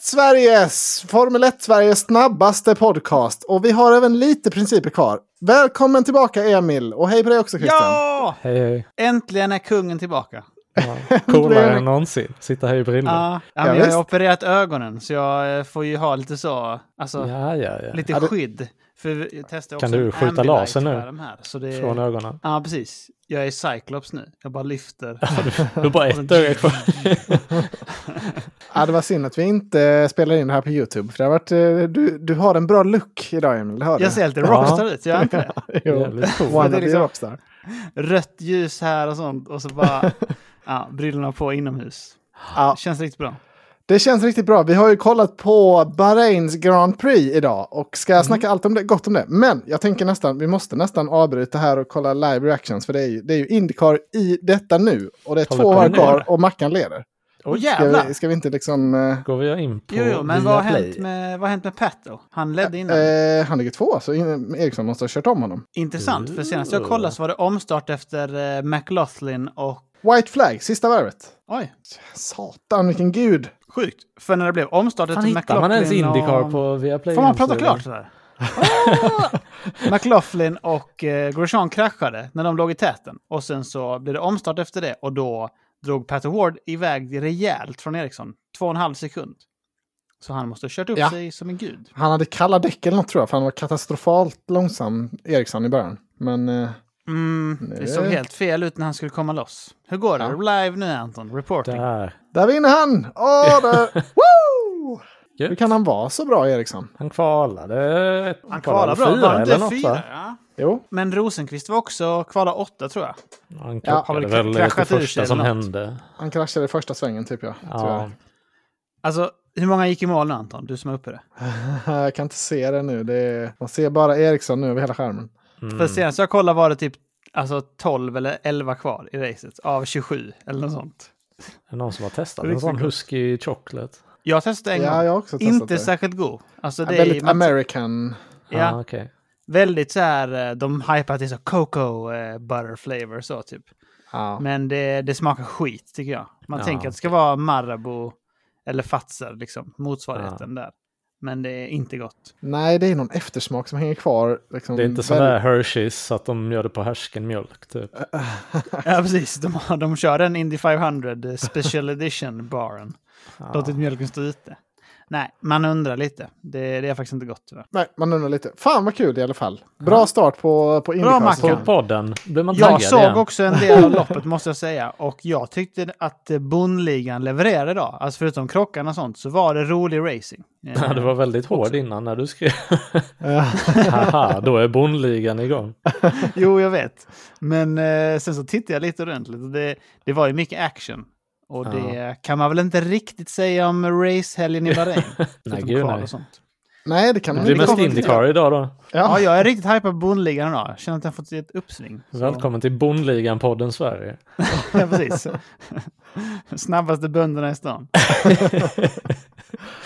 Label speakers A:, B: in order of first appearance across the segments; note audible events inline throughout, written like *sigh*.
A: Sveriges, Formel 1 Sveriges snabbaste podcast. Och vi har även lite principer kvar. Välkommen tillbaka Emil och hej på dig också Christian.
B: Ja!
C: Hej hej.
B: Äntligen är kungen tillbaka.
C: Ja, *laughs* coolare än någonsin. Sitta här i brillor.
B: Ja, ja, jag har
A: visst.
B: opererat ögonen så jag eh, får ju ha lite så, alltså
C: Ja, ja, ja.
B: lite
A: Ja, det-
B: skydd. För jag testar också
C: Kan du skjuta laser nu?
B: Här, så det
C: Från ögonen.
B: Ja, precis. Jag är Cyclops nu. Jag bara lyfter.
C: Du har bara ett öga kvar.
A: Ja, det var synd att vi inte spelar in det här på YouTube. För det har varit, eh, du, du har en bra look idag Emil, det.
B: Jag ser lite
C: Ja.
B: rockstar ut, jag är inte det? *laughs*
A: Jo,
B: Det är liksom-
A: rockstar.
B: Rött ljus här och sånt och så bara *laughs* ja, brillorna på inomhus.
A: Ja,
B: Känns riktigt bra.
A: Det känns riktigt bra. Vi har ju kollat på Bahrains Grand Prix idag och ska
B: Mm.
A: snacka allt om det, gott om det. Men jag tänker nästan, vi måste nästan avbryta här och kolla live reactions. För det är ju, det är ju Indycar i detta nu. Och det är
C: Håller
A: två varv kvar och Mackan leder. Ska
B: jävlar!
A: vi, ska vi inte liksom... eh,
C: Går vi in på
B: Jo, jo, men vad har, hänt med, vad har hänt med Pat då? Han ledde innan.
A: Eh, han ligger två, så Eriksson måste ha kört om honom.
B: Intressant, för senast jag kollade så var det omstart efter eh, McLaughlin och...
A: White flag, sista varvet.
B: Oj,
A: Satan, vilken gud!
B: Sjukt. För när det blev omstart
C: Fan,
B: efter
C: hittar
B: McLaughlin
C: man ens Indycar
B: och...
C: på Viaplay?
B: Får man prata klart sådär? *laughs* Ah! McLaughlin och eh, Grosjean kraschade när de låg i täten. Och sen så blev det omstart efter det och då drog Pat Ward iväg rejält från Ericsson. Två och en halv sekund. Så han måste ha kört upp
A: Ja.
B: sig som en gud.
A: Han hade kalla däck eller något tror jag, för han var katastrofalt långsam, Eriksson, i början. Men eh,
B: Mm, det såg helt fel ut när han skulle komma loss. Hur går det? Live nu Anton, reporting.
C: Där.
A: där vinner han! Åh, där! *laughs* Woo! Hur kan han vara så bra, Eriksson?
C: Han kvalade...
B: Han kvalar bra,
C: fyra eller något
B: fyra?
C: va?
B: Ja.
A: Jo,
B: Men Rosenqvist var också kvala åtta tror jag.
C: Han
A: Ja.
B: Har väl
C: väl det
B: kraschat
C: första som hände.
A: han kraschade i första svängen typ ja.
C: Ja.
A: Tyvärr.
B: Alltså, hur många gick i mål nu Anton? Du som är uppe det. *laughs*
A: Jag kan inte se det nu. Det är, man ser bara Eriksson nu över hela skärmen.
C: Mm.
B: För senast jag kollade var det typ alltså, 12 eller 11 kvar i racet av 27 eller något sånt.
C: Är det någon som har testat en
B: Riktigt
C: sån. Husky Chocolate?
B: Jag testade en
A: Ja,
B: gång.
A: jag har också testat
B: Inte
A: det.
B: särskilt god. Alltså, det
A: väldigt
B: är, man,
A: American.
B: ja,
C: Ah, okej.
B: väldigt så här, eh, de hypar är så cocoa eh, butter flavor så typ.
A: Ja.
B: Men det, det smakar skit tycker jag. Man
C: Ja,
B: tänker att det ska vara Marabou eller Fazer, liksom, motsvarigheten där. Men det är inte gott.
A: Nej, det är någon eftersmak som hänger kvar. Liksom,
C: Det är inte sån
A: väldigt-
C: där Hershey's så att de gör det på härskenmjölk typ. *laughs*
B: Ja, precis. De, har- de kör en Indy 500 eh, Special Edition baren. Låtit mjölken stå ute. Nej, man undrar lite. Det, det är faktiskt inte gott tyvärr.
A: Nej, man undrar lite. Fan vad kul i alla fall. Bra start på, på Indycar.
B: Mackan.
C: På podden blir man
B: Jag såg
C: igen.
B: också en del av loppet måste jag säga. Och jag tyckte att Bondligan levererade idag. Alltså förutom krockarna och sånt så var det rolig racing. *laughs*
C: Ja, det var väldigt hård innan när du skrev. *laughs* Haha, då är bondligan igång. *laughs*
B: Jo, jag vet. Men eh, sen så tittade jag lite ordentligt och det, det var ju mycket action. Och det kan man väl inte riktigt säga om racehelgen i *laughs* Bahrain.
C: Nej, gud nej.
B: och sånt.
A: Nej, det kan
C: Det
A: man
C: blir
A: inte
C: mest
A: komma till.
C: Indycar idag då.
B: Ja,
A: Ja.
B: jag är riktigt hypad på Bondligan idag. Känner att jag har fått ett uppsving. Så-
C: Välkommen till Bondligan-podden Sverige. *laughs*
B: ja, precis. *laughs* Snabbaste bönderna i stan.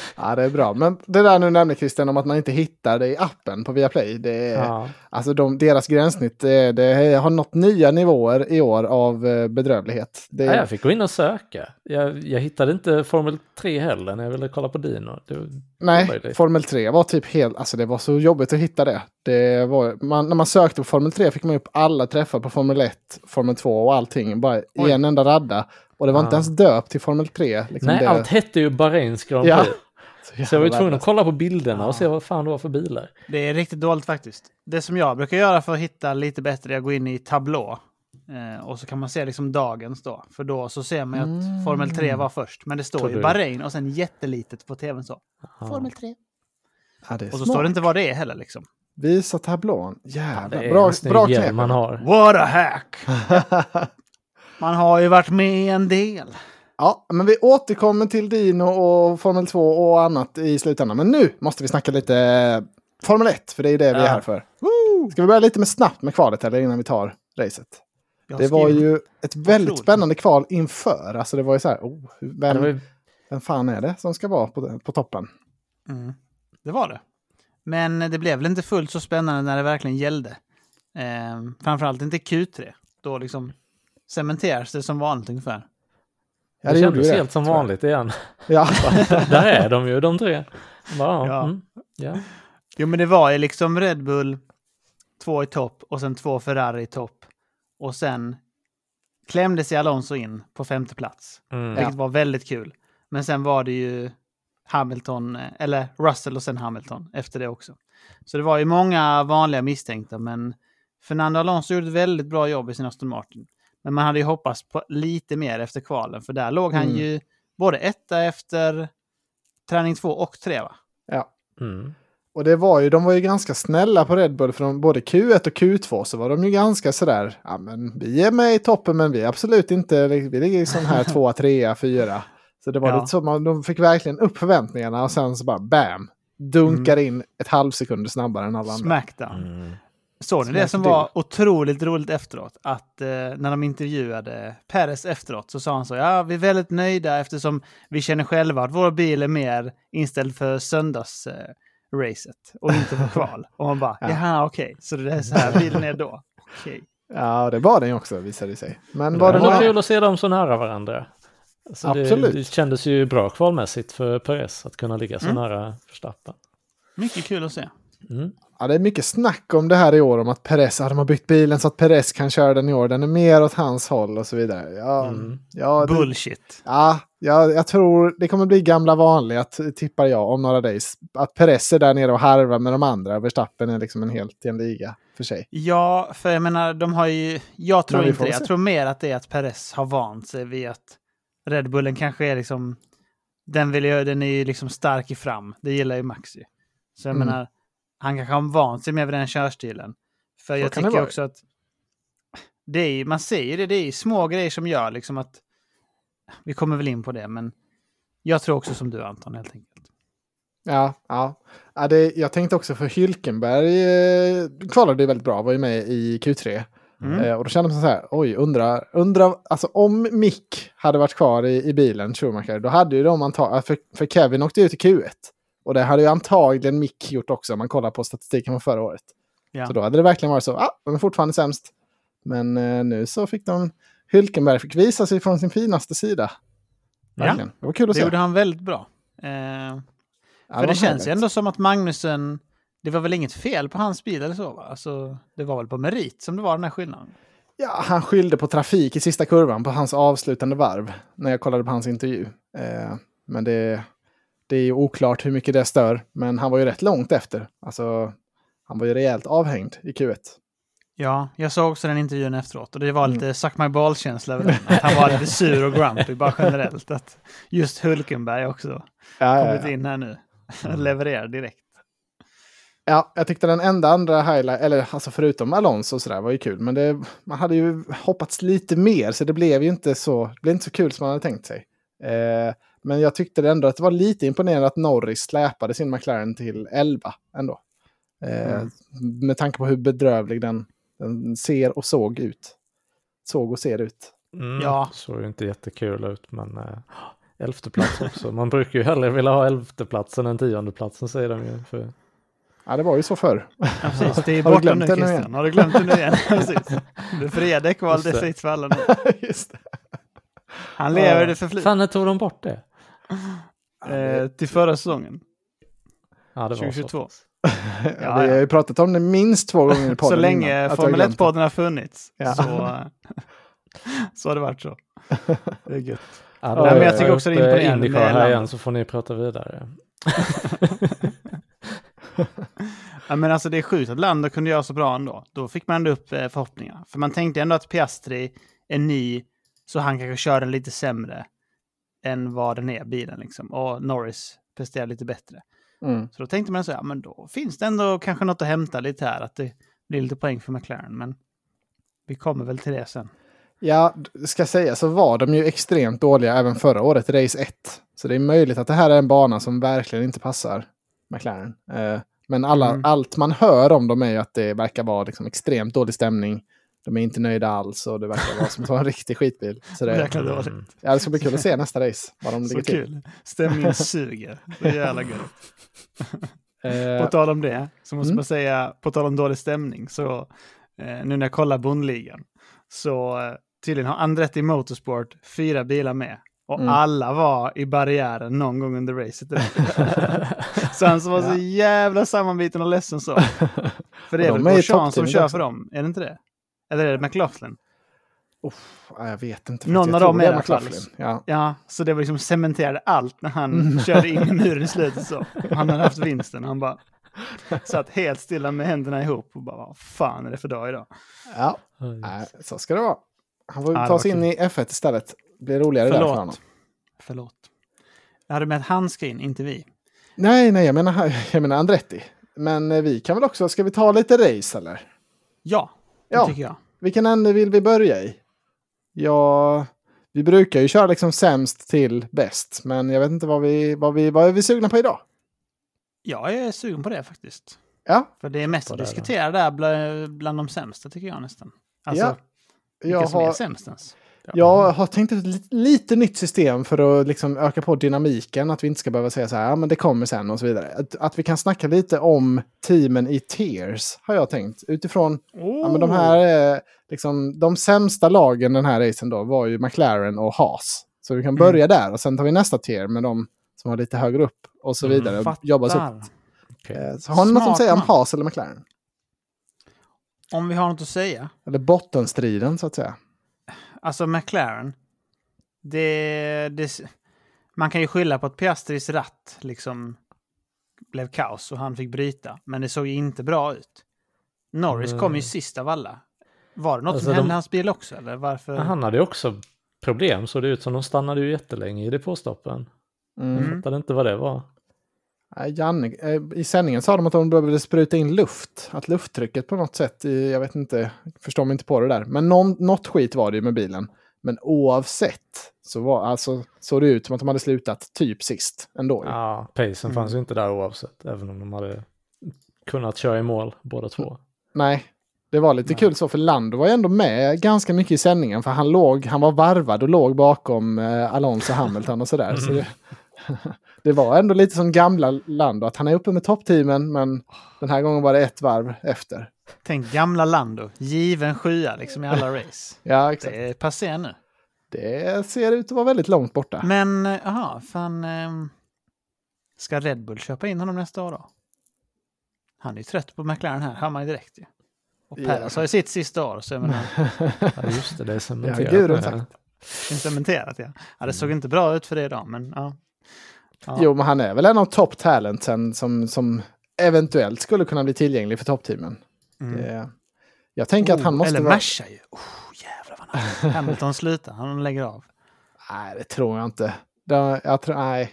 B: *laughs*
A: ja, det är bra. Men det där nu nämnde Christian om att man inte hittar det i appen på Viaplay. Det är,
C: Ja.
A: Alltså de, deras gränssnitt det, det har nått nya nivåer i år av eh, bedrövlighet. Det,
C: Ja, jag fick gå in och söka. Jag, jag hittade inte Formel 3 heller när jag ville kolla på Dino. Det,
A: nej,
C: möjligt.
A: Formel 3 var typ helt, alltså det var så jobbigt att hitta det. det var, man, när man sökte på Formel 3 fick man upp alla träffar på Formel 1, Formel 2 och allting bara i
B: Oj.
A: en enda radda. Och det var inte
C: Ja.
A: ens döpt till Formel 3. Liksom
C: nej,
A: det,
C: allt hette ju Bahrains Grand
A: Ja.
C: Så jag var ju tvungen att kolla på bilderna och se vad fan det var för bilar.
B: Det är riktigt dåligt faktiskt. Det som jag brukar göra för att hitta lite bättre är att gå in i tablå. Eh, och så kan man se liksom dagens då. För då så ser man ju att Formel 3 var först. Men det står
C: Tror
B: ju
C: du-
B: Bahrain och sen jättelitet på tvn så. Formel 3.
A: Ja,
B: Och så
A: smart.
B: står det inte vad det är heller liksom.
A: Visa tablån.
C: Det
A: Jävlar,
C: är
A: bra, bra knep.
C: man har.
B: What a hack! *laughs* Man har ju varit med en del.
A: Ja, men vi återkommer till Dino och Formel 2 och annat i slutändan. Men nu måste vi snacka lite eh, Formel 1, för det är det vi är här för. Ska vi börja lite med snabbt med kvalet eller innan vi tar racet? Det var ju ett väldigt spännande kval inför. Alltså det var ju så här, oh, vem,
C: ju,
A: vem fan är det som ska vara på, på toppen?
B: Mm. Det var det. Men det blev väl inte fullt så spännande när det verkligen gällde. Eh, framförallt inte Q3. Då liksom cementeras det som vanligt ungefär.
A: Ja,
C: det
A: det
C: kändes
A: ju det,
C: helt som vanligt igen.
A: Ja, *laughs*
C: Där är de ju, de tre. Bara,
B: Ja.
C: Mm, ja.
B: Jo, men det var ju liksom Red Bull, två i topp och sen två Ferrari i topp. Och sen klämde sig Alonso in på femte plats,
C: Mm.
B: vilket var väldigt kul. Men sen var det ju Hamilton, eh, eller Russell och sen Hamilton efter det också. Så det var ju många vanliga misstänkta, men Fernando Alonso gjorde ett väldigt bra jobb i sin Aston Martin. Men man hade ju hoppats på lite mer efter kvalen, för där låg han
A: Mm.
B: ju både etta efter träning två och tre, va?
A: ja.
C: Mm.
A: Och det var ju, de var ju ganska snälla på Red Bull från både Q1 och Q2 så var de ju ganska sådär, ja men vi är med i toppen men vi är absolut inte, vi ligger i sån här *laughs* tvåa, trea, fyra. Så det var
B: Ja.
A: lite så, man, de fick verkligen upp förväntningarna och sen så bara bam, dunkar in ett halvsekund snabbare än alla andra.
B: Smackdown.
C: Mm.
B: Såg ni det som var otroligt roligt efteråt? Att eh, när de intervjuade Perez efteråt så sa han så, ja vi är väldigt nöjda eftersom vi känner själva att vår bil är mer inställd för söndagsracet eh, och inte för *laughs* kval. och man bara,
A: Ja.
B: jaha okej, så det är så här bilen är då. Okej.
A: Ja, det var den också visade det sig. Men
C: Det
A: var det
C: var
A: några...
C: kul att se dem så nära varandra. Alltså
A: Absolut.
C: Det, det kändes ju bra kvalmässigt för Perez att kunna ligga så
B: Mm.
C: nära Verstappen.
B: Mycket kul att se.
C: Mm.
A: Ja, det är mycket snack om det här i år om att Perez, ja, de har byggt bilen så att Perez kan köra den i år, den är mer åt hans håll och så vidare. Ja,
C: Mm.
A: ja, det,
B: Bullshit.
A: Ja, ja, jag tror det kommer bli gamla vanliga, tippar jag, om några days. Att Perez är där nere och harvar med de andra. Verstappen är liksom en helt i en liga för sig.
B: Ja, för jag menar, de har ju... Jag tror inte det. Jag tror mer att det är att Perez har vant sig vid att Red Bullen kanske är liksom... Den, vill ju, den är ju liksom stark i fram. Det gillar ju Max ju. Så jag
A: Mm.
B: menar, han kanske har vant sig mer vid den körstilen. För jag
A: kan det
B: tycker också att... Det är, man ser ju det, det är små grejer som gör liksom att... Vi kommer väl in på det, men jag tror också som du Anton helt enkelt.
A: Ja, ja. ja det, jag tänkte också för Hylkenberg eh, kvalade ju väldigt bra, var ju med i Q3.
B: Mm.
A: Eh, och då kände man så här, oj, undra, undra, alltså om Mick hade varit kvar i, i bilen, Schumacher, då hade ju de antagligen, för, för Kevin åkte ut i Q1. Och det hade ju antagligen Mick gjort också om man kollar på statistiken från förra året.
B: Ja.
A: Så då hade det verkligen varit så, ah, de är fortfarande sämst. Men eh, nu så fick de, Hylkenberg fick visa sig från sin finaste sida.
B: Ja.
A: Verkligen. Det var kul att
B: Det
A: se.
B: gjorde han väldigt bra. Eh,
A: Ja,
B: För det
A: var
B: känns ju ändå som att Magnusen, det var väl inget fel på hans bil eller så va? Alltså, det var väl på merit som det var den här skillnaden.
A: Ja, han skyllde på trafik i sista kurvan på hans avslutande varv. När jag kollade på hans intervju. Eh, men det, det är ju oklart hur mycket det stör. Men han var ju rätt långt efter. Alltså, han var ju rejält avhängd i Q1.
B: Ja, jag såg också den intervjun efteråt och det var
A: Mm.
B: lite suck my ball-känsla över den. Att han var lite sur och grumpy bara generellt. Att just Hulkenberg också
A: Ja, ja,
B: kommit
A: ja.
B: in här nu.
A: Mm. *laughs*
B: Levererar direkt.
A: ja, jag tyckte den enda andra highlight, eller alltså förutom Alonso och sådär, var ju kul. Men det, man hade ju hoppats lite mer, så det blev ju inte så, blev inte så kul som man hade tänkt sig. Eh, men jag tyckte ändå att det var lite imponerande att Norris släpade sin McLaren till 11 ändå. Eh,
B: Mm.
A: Med tanke på hur bedrövlig den, den ser och såg ut. Såg och ser ut.
C: Mm.
B: Ja.
C: Såg ju inte jättekul ut men äh, elfte plats också. Man brukar ju hellre vilja ha elfte platsen än tionde platsen säger de ju. För...
A: Ja, det var ju så förr.
B: Ja, precis. Det är *laughs*
A: glömt
B: nu Christian.
A: igen?
B: Har du glömt det nu igen? *laughs* precis. Det. fritt för alla nu. *laughs*
A: Just det.
B: Han lever
A: Ja.
B: det förflutna.
C: Fan, när tog de bort det?
B: Eh, till förra säsongen.
C: Ja, det var
B: 2022.
C: så.
A: Ja, *laughs*
B: Ja,
A: vi
B: ja.
A: har ju pratat om det minst två gånger i *laughs* podden
B: Så länge
A: innan,
B: Formel
A: glömt det.
B: 1-podden har funnits
A: Ja.
B: så, *laughs* så har det varit så. Det är gött.
C: Ja,
A: Nej, men jag
B: tycker också det är imponerande
C: Indycar här
B: landet.
C: igen så får ni prata vidare.
B: Ja, men alltså det är sjukt att Lando kunde göra så bra ändå. Då fick man ändå upp eh, förhoppningar. För man tänkte ändå att Piastri är ny, så han kanske kör den lite sämre än vad den är, bilen liksom. Och Norris presterar lite bättre.
A: Mm.
B: Så då tänkte man så ja men då finns det ändå kanske något att hämta lite här, att det blir lite poäng för McLaren. Men vi kommer väl till det sen.
A: Ja, ska jag säga så var de ju extremt dåliga även förra året, race 1. Så det är möjligt att det här är en bana som verkligen inte passar McLaren. Eh, men alla,
B: Mm.
A: allt man hör om dem är ju att det verkar vara liksom extremt dålig stämning. De är inte nöjda alls och det verkar vara som att vara en riktig skitbil. Så det,
B: Jäkla dåligt.
C: Mm.
A: ja, det ska bli kul att se nästa race, vad de
B: Så
A: ligger till.
B: kul. Stämningen suger. Det är jävla gött.
A: Eh,
B: På tal om det, så måste
A: Mm.
B: man säga, på tal om dålig stämning, så eh, nu när jag kollar bondligan, så eh, tydligen har Andretti Motorsport fyra bilar med Och
A: Mm.
B: alla var i barriären någon gång under racet. *laughs* så han som var så
A: Ja.
B: jävla sammanbiten och ledsen så. *laughs* För det är väl Grosjean som kör
A: också.
B: för dem? Är det inte det? Eller är det McLaughlin?
A: Ja, jag vet inte.
B: Någon
A: jag
B: av dem
A: det
B: är fall.
A: McLaughlin. Ja.
B: Ja, så det var liksom cementerade allt när han
A: Mm.
B: körde in i muren i slutet så. Han hade haft vinsten. Han bara satt helt stilla med händerna ihop och bara vad fan är det för dag idag?
A: ja, nej, så ska det vara. Han får
B: Ja, det
A: ta sig in i F1 istället. Det blir roligare där för honom.
B: Förlåt. Förlåt. Jag hade med att han ska in, inte vi.
A: Nej, nej, jag menar, *laughs* jag menar Andretti. Men eh, vi kan väl också, ska vi ta lite race eller?
B: Ja, det
A: Ja.
B: tycker jag.
A: Vilken ände vill vi börja i? Ja, vi brukar ju köra liksom sämst till bäst. Men jag vet inte vad vi, vad vi, vad är vi sugna på idag?
B: Jag är sugen på det faktiskt.
A: Ja,
B: För det är mest att diskutera där bland, bland de sämsta tycker jag nästan. Alltså,
A: Ja,
B: vilka
A: jag
B: som är
A: har,
B: sämst ens.
A: Jag har tänkt ett lite, lite nytt system för att liksom öka på dynamiken. Att vi inte ska behöva säga så här, ja men det kommer sen och så vidare. Att, att vi kan snacka lite om teamen i tiers, har jag tänkt. Utifrån Ja, men de här, eh, liksom, de sämsta lagen den här racen då var ju McLaren och Haas. Så vi kan
B: Mm.
A: börja där och sen tar vi nästa tier med de som har lite högre upp och så
C: Mm,
A: vidare. och
B: Fattar.
A: jobba så upp.
C: Okej.
A: Eh, Så har ni något att
B: Smart
A: säga om. Haas eller McLaren?
B: Om vi har något att säga.
A: Eller bottenstriden så att säga.
B: Alltså McLaren. Det, det, man kan ju skylla på att Piastris ratt liksom blev kaos och han fick bryta. Men det såg ju inte bra ut. Norris kom ju sist av alla. Var det något
C: Alltså,
B: som hände
C: de-
B: i hans bil också? Eller varför?
C: Men Han hade ju också problem, så det ut som de stannade ju jättelänge i depåstoppen.
A: Mm.
B: Mm.
C: Jag fattade inte vad det var.
A: Nej, Janne, eh, I sändningen sa de att de behövde spruta in luft. Att lufttrycket på något sätt, jag vet inte, förstår mig inte på det där. Men någon, något skit var det ju med bilen. Men oavsett så var, alltså, såg det ut som att de hade slutat typ sist ändå.
C: Ja, pacen
B: Mm.
C: fanns ju inte där oavsett, även om de hade kunnat köra i mål båda två.
A: Nej, det var lite
B: Nej.
A: kul så för Lando var ju ändå med ganska mycket i sändningen för han låg, han var varvad och låg bakom eh, Alonso Hamilton och sådär. Så det, *laughs* det var ändå lite som gamla Lando, att han är uppe med toppteamen men den här gången var det ett varv efter.
B: Tänk gamla Lando. Given sjua liksom i alla race. *laughs*
A: Ja, exakt.
B: Det är passé nu.
A: Det ser ut att vara väldigt långt borta.
B: Men, eh, jaha, fan... ehm, ska Red Bull köpa in honom nästa år då? Han är ju trött på McLaren här, hör man ju direkt ju. Och. Perez har ju sitt sista år, så jag menar, *laughs*
C: Ja, just det, det är cementerat.
A: gud,
C: nu.
A: sagt.
B: det är cementerat ja. ja. Det såg inte bra ut för det idag, men ja. Ja.
A: Jo, men han är väl en av top talentsen som, som eventuellt skulle kunna bli tillgänglig för toppteamen.
B: Mm.
A: Det- Jag tänker att han
B: Oh,
A: måste
B: Eller
A: vara...
B: Merca ju. Oh, jävlar vad nice. Hamilton slutar, han lägger av.
A: Nej, det tror jag inte. Det, jag tror, nej.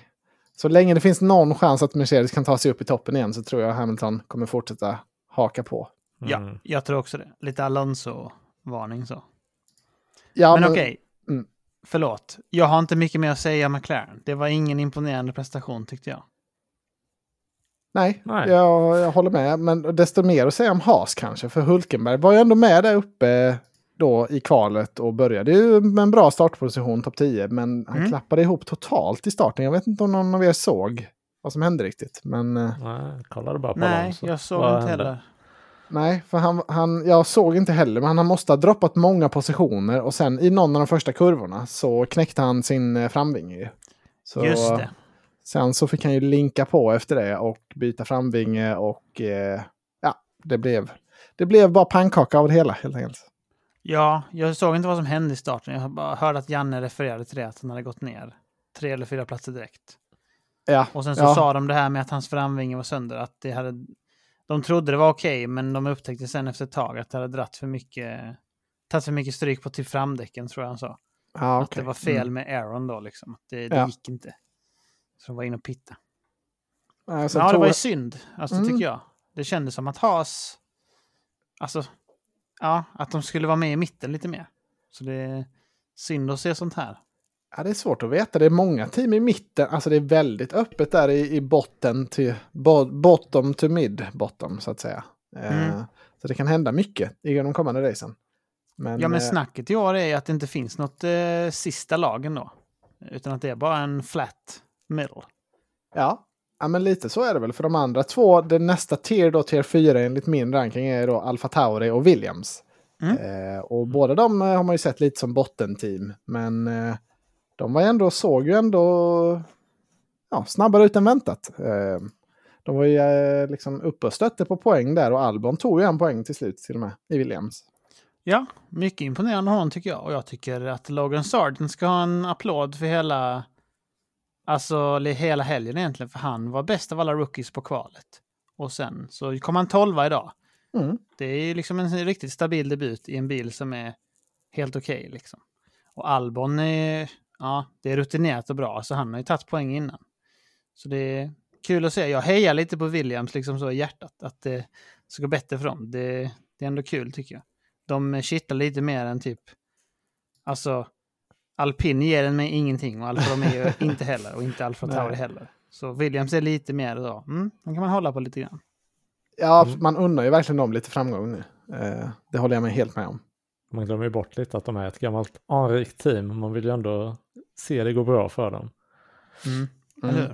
A: Så länge det finns någon chans att Mercedes kan ta sig upp i toppen igen så tror jag Hamilton kommer fortsätta haka på.
B: Ja,
C: Mm.
B: jag tror också det. Lite Alonso-varning så.
A: Ja,
B: men okej. Förlåt. Jag har inte mycket mer att säga om McLaren. Det var ingen imponerande prestation tyckte jag.
A: Nej,
C: Nej.
A: Jag, jag håller med. Men desto mer att säga om Haas kanske. För Hulkenberg var ju ändå med där uppe då i kvalet och började ju med en bra startposition, topp 10. Men han
B: Mm.
A: klappade ihop totalt i starten. Jag vet inte om någon av er såg vad som hände riktigt. Men eh,
C: Nej, jag kollade bara på
B: Nej,
C: Alonso.
B: jag såg inte
C: hände?
B: heller.
A: Nej, för han, han, jag såg inte heller. Men han måste ha droppat många positioner. Och sen i någon av de första kurvorna så knäckte han sin eh, framvinge. Så,
B: Just det.
A: Sen så fick han ju linka på efter det och byta framvinge och eh, ja, det blev, det blev bara pannkaka av det hela helt enkelt.
B: Ja, jag såg inte vad som hände i starten. Jag bara hörde att Janne refererade till det, att han hade gått ner tre eller fyra platser direkt.
A: Ja,
B: Och sen så
A: ja,
B: sa de det här med att hans framvinge var sönder, att det hade... De trodde det var okej, men de upptäckte sen efter ett tag att det hade dratt för mycket... Tagit för mycket stryk på till framdäcken, tror jag han sa.
A: ja
B: Att
A: okej.
B: det var fel
A: Mm.
B: med Aaron då, liksom. Att det, det
A: Ja.
B: gick inte. Så de var inne och pitta.
A: Sen
B: Ja, det var ju synd, alltså,
A: Mm.
B: tycker jag. Det kändes som att Haas... Alltså, ja, att de skulle vara med i mitten lite mer. Så det är synd att se sånt här.
A: Ja, det är svårt att veta. Det är många team i mitten. Alltså det är väldigt öppet där i, i botten till bo, bottom to mid bottom så att säga. Eh,
B: Mm.
A: så det kan hända mycket i de kommande racen. Men,
B: Ja, men
A: eh,
B: snacket i år är att det inte finns något eh, sista lagen då. Utan att det är bara en flat middle.
A: Ja. ja, men lite så är det väl. För de andra två, den nästa tier då, tier 4 enligt min ranking är då Alfa Tauri och Williams.
B: Mm.
A: Eh, och båda de eh, har man ju sett lite som bottenteam. Men eh, de var ändå, såg ju ändå ja, snabbare ut än väntat. Eh, de var ju eh, liksom uppe och stötte på poäng där och Albon tog ju en poäng till slut till och med i Williams.
B: Ja, mycket imponerande honom tycker jag. Och jag tycker att Logan Sargent ska ha en applåd för hela, alltså hela helgen egentligen. För han var bäst av alla rookies på kvalet. Och sen så kom han tolva idag.
A: Mm.
B: Det är ju liksom en riktigt stabil debut i en bil som är helt okej okay, liksom. Och Albon är, ja, det är rutinerat och bra, så han har ju tagit poäng innan. Så det är kul att se. Jag hejar lite på Williams liksom så i hjärtat, att det ska gå bättre för dem. Det, det är ändå kul tycker jag. De kittlar lite mer än typ, alltså, alpin ger den mig ingenting och Alfa Romeo *laughs* inte heller och inte Alfa Tauri heller. Så Williams är lite mer då, mm, den kan man hålla på lite grann.
A: Ja, mm. man undrar ju verkligen dem lite framgång nu. Eh, det håller jag mig helt med om.
C: Man glömmer ju bort lite att de är ett gammalt anrikt team. Man vill ju ändå se det gå bra för dem.
B: Mm.
A: Mm.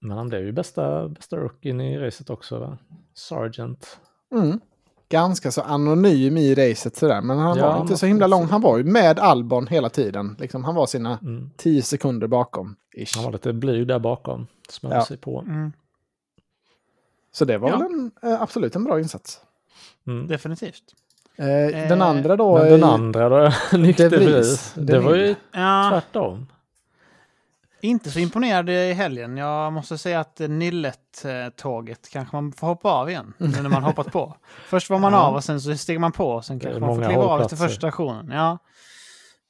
C: Men han blev ju bästa, bästa rookien i racet också, va? Sergeant.
A: Mm. Ganska så anonym i racet sådär, men han
C: Ja,
A: var inte så himla lång. Han var ju med Albon hela tiden. Liksom, han var sina
C: Mm.
A: tio sekunder bakom. Ish.
C: Han var lite blyg där bakom. Smög
A: Ja.
C: sig på.
B: Mm,
A: Så det var
B: Ja.
A: väl en, eh, absolut en bra insats.
C: Mm.
B: definitivt.
A: Eh, den
B: Eh,
A: andra då...
C: Men den andra då, *laughs* nykter
A: De Vries.
C: Vries.
A: De
C: Det var ju.
B: Ja,
C: tvärtom.
B: Inte så imponerad i helgen. Jag måste säga att Nillet-tåget kanske man får hoppa av igen. Nu när man hoppat på. *laughs* Först var man
A: Ja.
B: av och sen så steg man på. och Sen kanske man får kliva av efter första stationen. Ja.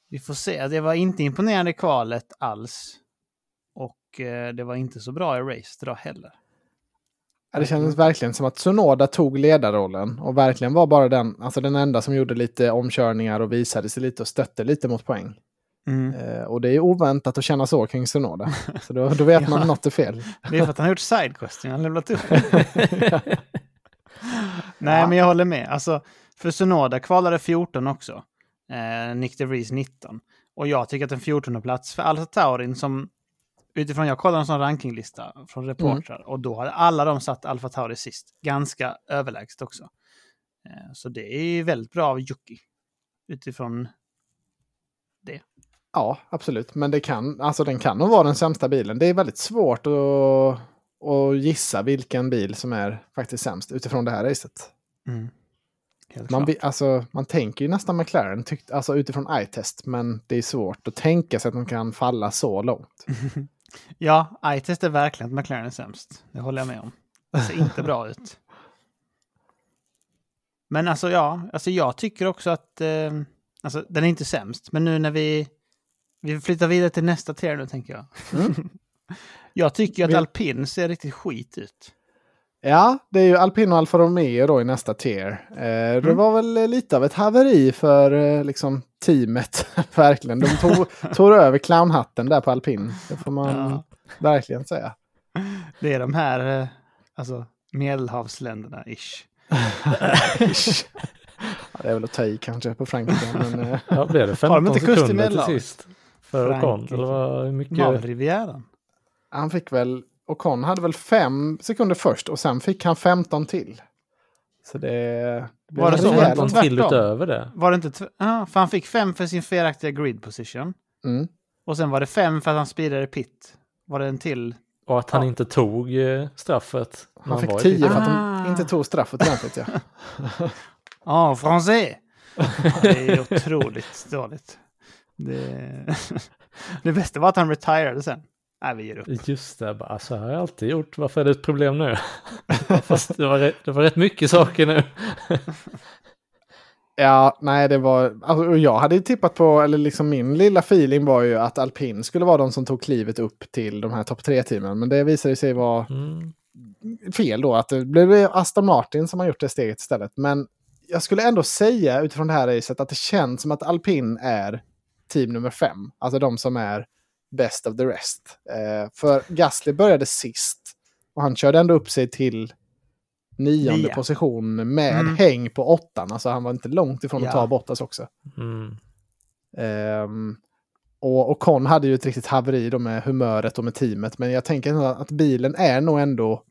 B: Vi får se. Det var inte imponerande i kvalet alls. Och eh, det var inte så bra i race idag heller.
A: Ja, det kändes verkligen som att Tsunoda tog ledarrollen och verkligen var bara den, alltså den enda som gjorde lite omkörningar och visade sig lite och stötte lite mot poäng.
B: Mm.
A: Eh, och det är oväntat att känna så kring Tsunoda. *laughs* Så då, då vet man
B: Ja.
A: att något är fel.
B: Det är för att han har gjort sidequesting. Han har levlat upp. *laughs* Nej, men jag håller med. Alltså, för Sonoda kvalade 14 också. Eh, Nick DeVries 19. Och jag tycker att en 14 plats för Alfa Taurin som utifrån jag kollade en sån rankinglista från reportrar och då hade alla de satt Alfa Tauri sist. Ganska överlägset också. Eh, så det är väldigt bra av Jocke. Utifrån
A: Ja, absolut. Men det kan, alltså den kan nog vara den sämsta bilen. Det är väldigt svårt att, att gissa vilken bil som är faktiskt sämst utifrån det här racet.
B: mm.
A: Man, alltså, man tänker ju nästan McLaren, tyckt, alltså utifrån eye-test, men det är svårt att tänka sig att de kan falla så långt. *laughs*
B: Ja, iTest är verkligen att McLaren är sämst. Det håller jag med om. Det ser inte bra *laughs* ut. Men alltså ja, alltså jag tycker också att eh, alltså, den är inte sämst. Men nu när vi, vi flyttar vidare till nästa tier nu tänker jag.
A: Mm. *laughs*
B: jag tycker att
A: Vi-
B: alpin ser riktigt skit ut.
A: Ja, det är ju Alpino och Alfa Romeo då i nästa tier. Eh, Det
B: Mm.
A: var väl lite av ett haveri för eh, liksom, teamet, *laughs* verkligen. De tog, tog över clownhatten där på alpin. Det får man
B: Ja.
A: verkligen säga. *laughs*
B: Det är de här, eh, alltså medelhavsländerna ish.
A: Ja, det är väl att ta i kanske på Frankrike. Men, eh,
C: Ja, blev det
B: Har de
C: 15
B: inte kust i Medelhavet?
C: För Ocon?
B: Frankrike.
C: Eller vad hur mycket?
B: Malrivieran.
A: han fick väl, Ocon hade väl fem sekunder först och sen fick han 15 till. Så det... det
B: Var det så?
C: 15
B: Tvärtom.
C: till utöver det?
B: Var det inte... Ja, för han fick fem för sin felaktiga grid position.
A: Mm.
B: Och sen var det fem för att han speedade pit. Var det en till?
C: Och att han
B: Ja.
C: inte tog eh, straffet. när
A: Han fick
C: var i
A: 10
C: pitten.
A: för att
B: Ah.
A: de inte tog straffet ordentligt. Ja. *laughs*
B: Ja, français! Ja, det är otroligt *laughs* dåligt. Det... *laughs* det bästa var att han retirade sen. Nej, vi ger upp.
C: Just det, bara, så här har jag alltid gjort. Varför är det ett problem nu? *laughs* Fast det var, rätt, det var rätt mycket saker nu. *laughs*
A: Ja, nej, det var... Alltså, jag hade ju tippat på, eller liksom min lilla feeling var ju att alpin skulle vara de som tog klivet upp till de här topp tre-teamen. Men det visade sig vara
C: Mm.
A: fel då, att det blev Aston Martin som har gjort det steget istället. Men jag skulle ändå säga utifrån det här racet att det känns som att alpin är team nummer fem. Alltså de som är best of the rest. Eh, för Gasly började sist och han körde ändå upp sig till nionde
B: Nia.
A: position med
B: Mm.
A: häng på åttan. Alltså han var inte långt ifrån att
B: Ja.
A: ta Bottas också.
C: Mm.
A: Ehm, och, och Con hade ju ett riktigt haveri då med humöret och med teamet. Men jag tänker att bilen är nog ändå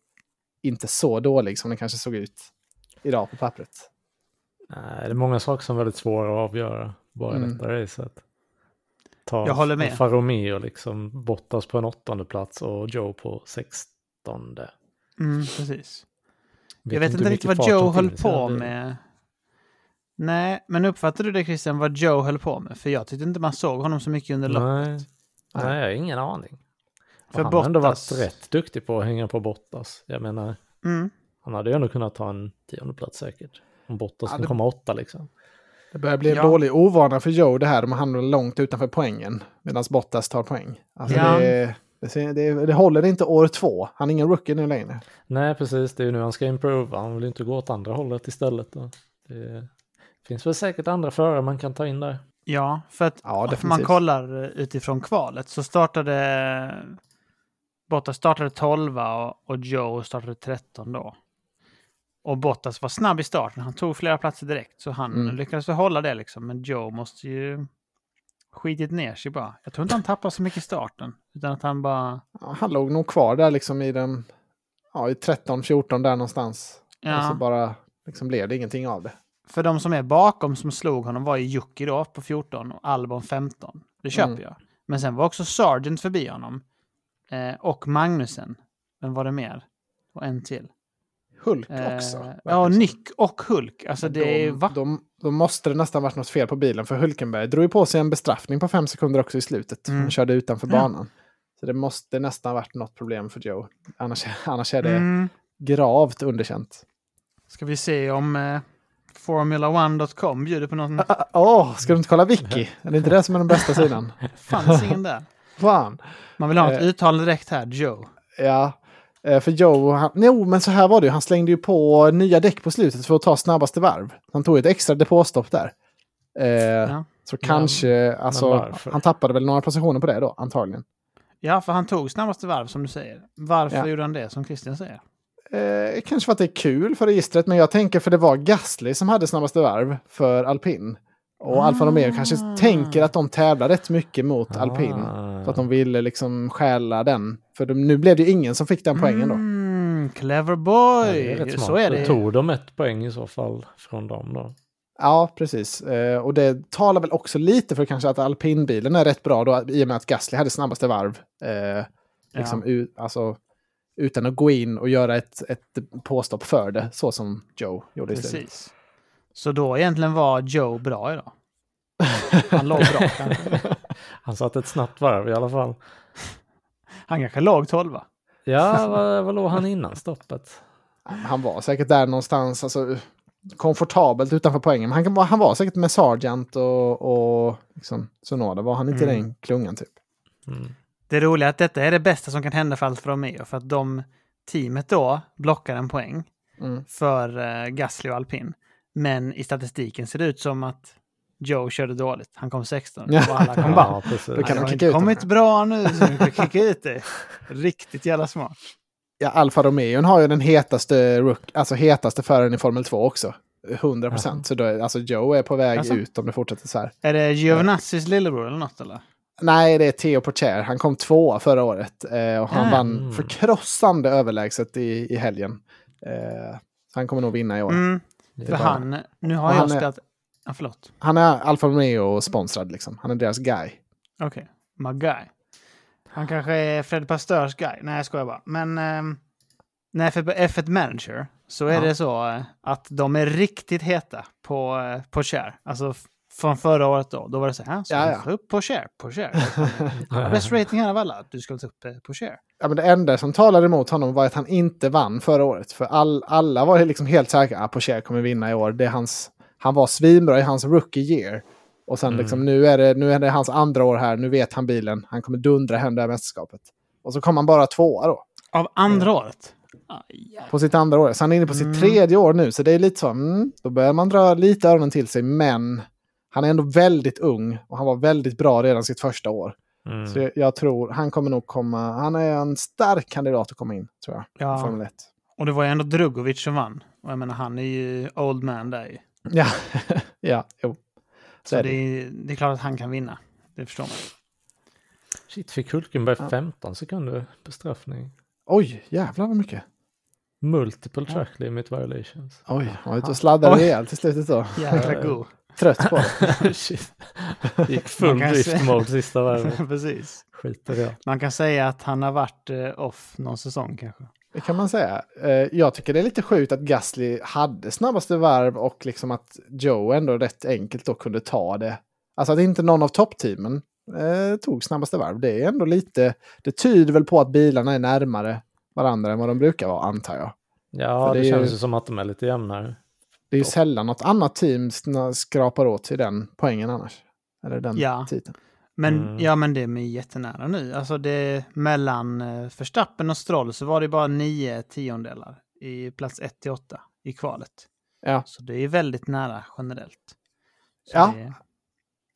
A: inte så dålig som den kanske såg ut idag på pappret.
C: Nej, det är många saker som är väldigt svåra att avgöra. Bara
A: Mm.
C: detta racet. Ta
B: Jag håller med.
C: Alfa Romeo liksom Bottas på en åttonde plats och Joe på sextonde.
B: Mm, precis.
C: Vet
B: jag vet inte riktigt vad Joe höll på med. Nej, men uppfattade du det Christian, vad Joe höll på med? För jag tyckte inte man såg honom så mycket under loppet.
C: Nej, nej, jag har ingen aning.
B: För
C: han har ändå varit
B: Bottas-
C: rätt duktig på att hänga på Bottas. Jag menar,
B: Mm.
C: han hade ju ändå kunnat ta en tionde plats säkert. Om Bottas
A: Ja,
C: kan
A: det-
C: komma åtta liksom.
A: Det börjar bli en
B: Ja.
A: dålig ovana för Joe det här. De hamnar långt utanför poängen. Medan Bottas tar poäng. Alltså
B: Ja.
A: det, det, det, det håller inte år två. Han är ingen rookie nu längre.
C: Nej, precis. Det är ju nu han ska improva. Han vill inte gå åt andra hållet istället. Då. Det finns väl säkert andra förare man kan ta in där.
B: Ja, för att
A: Ja,
B: om man kollar utifrån kvalet så startade Bottas startade 12 och, och Joe startade 13 då. Och Bottas var snabb i starten. Han tog flera platser direkt. Så han
A: Mm.
B: lyckades hålla det liksom. Men Joe måste ju skitit ner sig bara. Jag tror inte han tappade så mycket i starten. Utan att han bara...
A: Ja, han låg nog kvar där liksom i den... Ja, i 13-14 där någonstans.
B: Ja.
A: Och så bara liksom blev det ingenting av det.
B: För de som är bakom som slog honom var ju Jocke då på 14 och Albon 15. Det köper
A: Mm.
B: jag. Men sen var också Sargent förbi honom. Eh, och Magnusen. Vem var det mer? Och en till.
A: Hulk
B: Eh,
A: också.
B: ja,
A: det som.
B: Nick och Hulk. Alltså det är...
A: Då,
B: Va?
A: då, då måste det nästan varit något fel på bilen. För Hulkenberg drog ju på sig en bestraffning på fem sekunder också i slutet.
B: Mm.
A: Han körde utanför
B: Ja.
A: banan. Så det måste nästan varit något problem för Joe. Annars, *laughs* annars är det
B: Mm.
A: gravt underkänt.
B: Ska vi se om eh, Formula1.com bjuder på någon...
A: Åh, oh, ska du inte kolla Wiki? Är det inte det som är den bästa sidan? *laughs*
B: Fanns ingen där.
A: Fan.
B: Man vill ha ett
A: Eh.
B: uttalande direkt här, Joe.
A: Ja, eh, för Joe, han, jo men så här var det ju, han slängde ju på nya däck på slutet för att ta snabbaste varv. Han tog ett extra depåstopp där. Eh,
B: Ja.
A: Så kanske, alltså, han tappade väl några positioner på det då, antagligen.
B: Ja, för han tog snabbaste varv som du säger. Varför
A: Ja.
B: gjorde han det, som Christian säger?
A: Eh, kanske för att det är kul för registret, men jag tänker för det var Gasly som hade snabbaste varv för alpin. Och Alfa Romeo kanske
B: Ah.
A: tänker att de tävlar rätt mycket mot
C: Ah.
A: alpin. Så att de ville liksom stjäla den. För de, nu blev det ingen som fick den poängen då.
B: Mm, clever
C: Ja,
B: boy!
C: det är
B: så är
C: Då
B: det.
C: tog de ett poäng i så fall från dem då.
A: Ja, precis. Eh, och det talar väl också lite för kanske att alpinbilen är rätt bra då, i och med att Gasly hade snabbaste varv. Eh, liksom u- alltså, utan att gå in och göra ett, ett påstopp för det, så som Joe gjorde.
B: Precis. Så då egentligen var Joe bra idag? Han låg bra *laughs* kanske.
C: Han satte ett snabbt varv i alla fall.
B: Han kanske låg tolva.
C: Ja, vad, vad låg han innan stoppet?
A: Han var säkert där någonstans, alltså, komfortabelt utanför poängen. Men han, han var säkert med Sargent och, och liksom, Sonoda. Var han inte i
B: Mm.
A: den klungan typ?
C: Mm.
B: Det roliga är att detta är det bästa som kan hända för Alfa Romeo. För att de, teamet då, blockar en poäng
A: Mm.
B: för uh, Gasly och Alpin. Men i statistiken ser det ut som att Joe körde dåligt. Han kom 16
A: Ja.
B: och alla kom *laughs* bara.
C: Ja, precis.
A: Då kan
B: Han
A: de
B: har
A: kicka ut
B: kommit bra nu så vi får kicka ut det. *laughs* Riktigt jävla smart.
A: Ja, Alfa Romeo har ju den hetaste, rook, alltså hetaste föraren i Formel 2 också. 100 procent. Så då är, alltså Joe är på väg
B: Alltså?
A: ut om det fortsätter så här.
B: Är det Giovanazis lillebror eller något eller?
A: Nej, det är Theo Pocher. Han kom tvåa förra året. Eh, och han
B: Ah.
A: vann
C: Mm.
A: förkrossande överlägset i, i helgen. Eh, så han kommer nog vinna i år.
B: Mm, för han, nu har jag
A: är-
B: spelat... Ja, förlåt.
A: Han är Alfa Romeo-sponsrad liksom. Han är deras guy.
B: Okej, my guy. Han kanske är Fred Pastörs guy. Nej, jag skojar bara. Men ehm, när för F1 Manager så är
A: Ja.
B: det så eh, att de är riktigt heta på, eh, på share. Alltså från förra året då. Då var det så här, så
A: Ja,
B: ja, upp på share, på share. *laughs* Bäst rating här av alla, du ska ta upp eh, på share.
A: Ja, men det enda som talade emot honom var att han inte vann förra året. För all, alla var liksom helt säkra att Pocher kommer vinna i år. Det är hans, han var svinbra i hans rookie year. Och sen
C: Mm.
A: liksom, nu, är det, nu är det hans andra år här, nu vet han bilen. Han kommer dundra hem det här mästerskapet. Och så kom han bara tvåa då,
B: Av andra året? Aj,
A: på sitt andra år. Så han är inne på sitt
B: Mm.
A: tredje år nu, så det är lite så, mm, då börjar man dra lite öronen till sig. Men han är ändå väldigt ung och han var väldigt bra redan sitt första år.
C: Mm.
A: Så jag, jag tror han kommer nog komma, han är en stark kandidat att komma in, tror jag.
B: Ja,
A: Formel 1.
B: och det var ju ändå Drugovic som vann. Och jag menar, han är ju old man där.
A: Ja, *laughs* ja, jo. Så
B: Så
A: är
B: det
A: det.
B: är, det är klart att han kan vinna. Det förstår man.
C: Shit, fick Hulkenberg
A: Ja.
C: 15 sekunder bestraffning?
A: Oj, jävlar vad mycket.
C: Multiple track limit violations.
A: Oj, han var ute och sladdade rejält i slutet då.
B: Jäkla *laughs* go.
A: trött på *laughs* det.
C: Shit. Gick full drift mode sista varvet.
B: Precis.
C: Skiter det.
B: Man kan säga att han har varit eh, off någon säsong kanske.
A: Det kan man säga. Eh, Jag tycker det är lite sjukt att Gasly hade snabbaste varv och liksom att Joe ändå rätt enkelt då kunde ta det. Alltså att inte någon av toppteamen eh, tog snabbaste varv. Det är ändå lite, det tyder väl på att bilarna är närmare varandra än vad de brukar vara antar jag.
C: Ja,
A: För
C: det,
A: det är
C: känns
A: ju-
C: ju som att de är lite jämnare.
A: Det är ju sällan något annat team skrapar åt sig den poängen annars. Eller den
B: Ja.
A: titeln.
B: Men,
C: Mm.
B: ja, men det är jättenära nu. Alltså det, mellan eh, Verstappen och Stroll så var det bara nio tiondelar i plats 1 till 8 i kvalet.
A: Ja.
B: Så det är väldigt nära generellt. Så
A: Ja.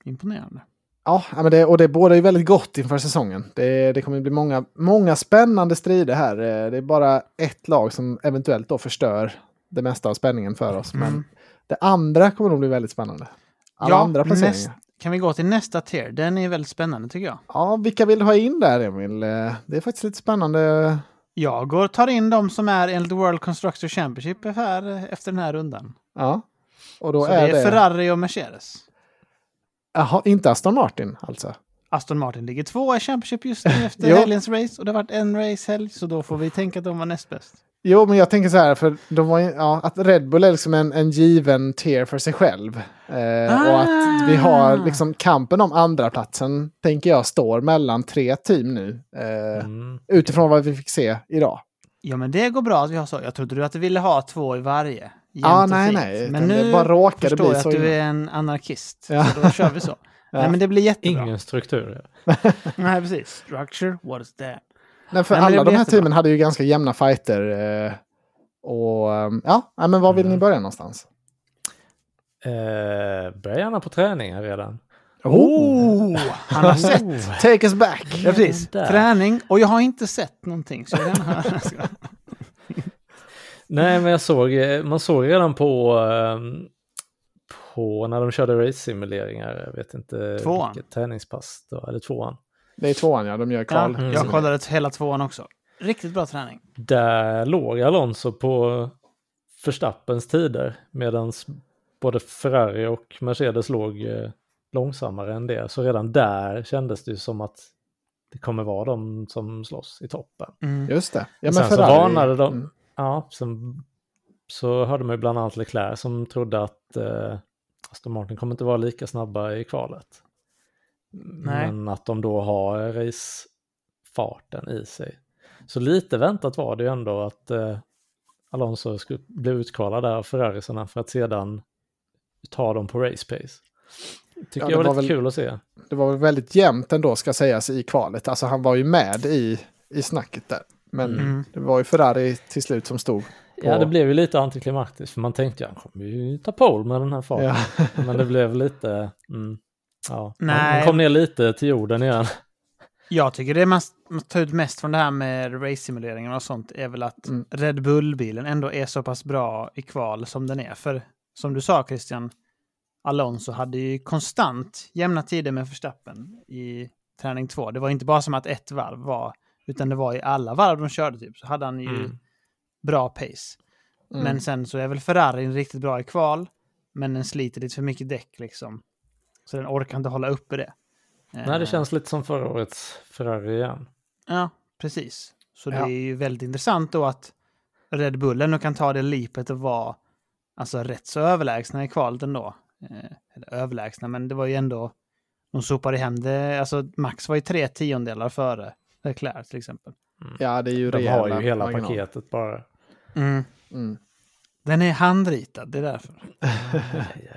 B: imponerande.
A: Ja, men det, och det båda ju väldigt gott inför säsongen. Det, det kommer bli många, många spännande strider här. Eh, Det är bara ett lag som eventuellt då förstör det mesta av spänningen för oss. Men
B: Mm.
A: det andra kommer nog bli väldigt spännande. Alla
B: Ja,
A: andra placeringar.
B: näst- Kan vi gå till nästa tier? Den är väldigt spännande tycker jag.
A: Ja, vilka vill du ha in där Emil? Eh, Det är faktiskt lite spännande.
B: Jag går tar in de som är enligt World Constructor Championship här eh, efter den här rundan.
A: Ja. Och då
B: Så
A: är
B: det
A: det...
B: är Ferrari och Mercedes.
A: Jaha, inte Aston Martin alltså?
B: Aston Martin ligger tvåa i Championship just nu *laughs* efter helgens race och det har varit en racehelg så då får vi tänka att de var näst bäst.
A: Jo, men jag tänker så här, för de var, ja, att Red Bull är liksom en, en given tier för sig själv. Eh, Och att vi har
B: Ah.
A: liksom kampen om andra platsen tänker jag, står mellan tre team nu. Eh,
C: Mm.
A: Utifrån vad vi fick se idag.
B: Ja men det går bra att vi har så. Jag trodde du att du ville ha två i varje.
A: Ja,
B: och
A: nej, nej.
B: Men nu
A: bara råkade
B: förstår
A: bli
B: jag
A: så
B: att du är en anarkist.
A: Ja.
B: Så då kör vi så. *laughs* Nej men det blir jättebra.
C: Ingen struktur. *laughs*
B: Nej precis. Structure, what is that?
A: Nej, för
B: Nej,
A: alla de här
B: jättebra.
A: teamen hade ju ganska jämna fighter. Eh, och eh, ja, men var vill ni
C: Mm.
A: börja någonstans?
C: Eh, börjar gärna på träningar redan.
B: Oh! Han har sett.
C: Oh.
A: Take us back!
B: Ja, precis. Träning. Och jag har inte sett någonting. Så höra. *laughs*
C: Nej, men jag såg, eh, man såg redan på, ehm, på när de körde race-simuleringar, jag vet inte
B: Tvåan.
C: vilket träningspass, då, eller tvåan.
A: Det är tvåan ja, de gör
B: ja,
A: kval.
C: Mm.
B: jag kollade hela tvåan också. Riktigt bra träning.
C: Där låg Alonso på Verstappens tider medan både Ferrari och Mercedes låg eh, långsammare än det. Så redan där kändes det ju som att det kommer vara de som slåss i toppen.
B: Mm.
A: Just det. Ja, men
C: Sen så
A: Ferrari-
C: varnade de.
A: Mm.
C: Ja, sen så hörde man ju bland annat Leclerc som trodde att eh, Aston Martin kommer inte vara lika snabba i kvalet.
B: Nej.
C: Men att de då har racefarten i sig. Så lite väntat var det ju ändå att eh, Alonso skulle bli utkvalad där av Ferrarisarna för att sedan ta dem på race pace. Tycker
A: Ja, det
C: jag var,
A: var
C: lite
A: väl-
C: kul att se.
A: Det var väl väldigt jämnt ändå ska sägas i kvalet. Alltså han var ju med i, i snacket där. Men
B: Mm.
A: det var ju Ferrari till slut som stod.
C: Ja, det blev ju lite antiklimaktiskt för man tänkte ju han kommer ju ta pole med den här farten.
A: Ja.
C: Men det blev lite, mm, ja,
B: Nej.
C: han kom ner lite till jorden igen. *laughs*
B: Jag tycker det man man tar ut mest från det här med race-simuleringen och sånt är väl att
A: Mm.
B: Red Bull-bilen ändå är så pass bra i kval som den är. För som du sa Christian, Alonso hade ju konstant jämna tider med Verstappen i träning två. Det var inte bara som att ett varv var, utan det var i alla varv de körde typ, så hade han ju
C: Mm.
B: bra pace.
A: Mm.
B: Men sen så är väl Ferrari riktigt bra i kval, men den sliter lite för mycket däck liksom. Så den orkar inte hålla uppe det.
C: Nej,
B: Eh,
C: det känns lite som förra årets Ferrari igen.
B: Ja, precis. Så
A: Ja.
B: det är ju väldigt intressant då att Red Bull ändå kan ta det lipet och vara alltså, rätt så överlägsna i kvalet ändå. Eh, eller överlägsna, men det var ju ändå... De sopade hem det. Alltså Max var ju tre tiondelar före Leclerc till exempel.
A: Ja, det är ju
C: De har ju hela
A: marginaler.
C: paketet bara.
B: Mm.
A: Mm.
B: Den är handritad, det är därför. *laughs*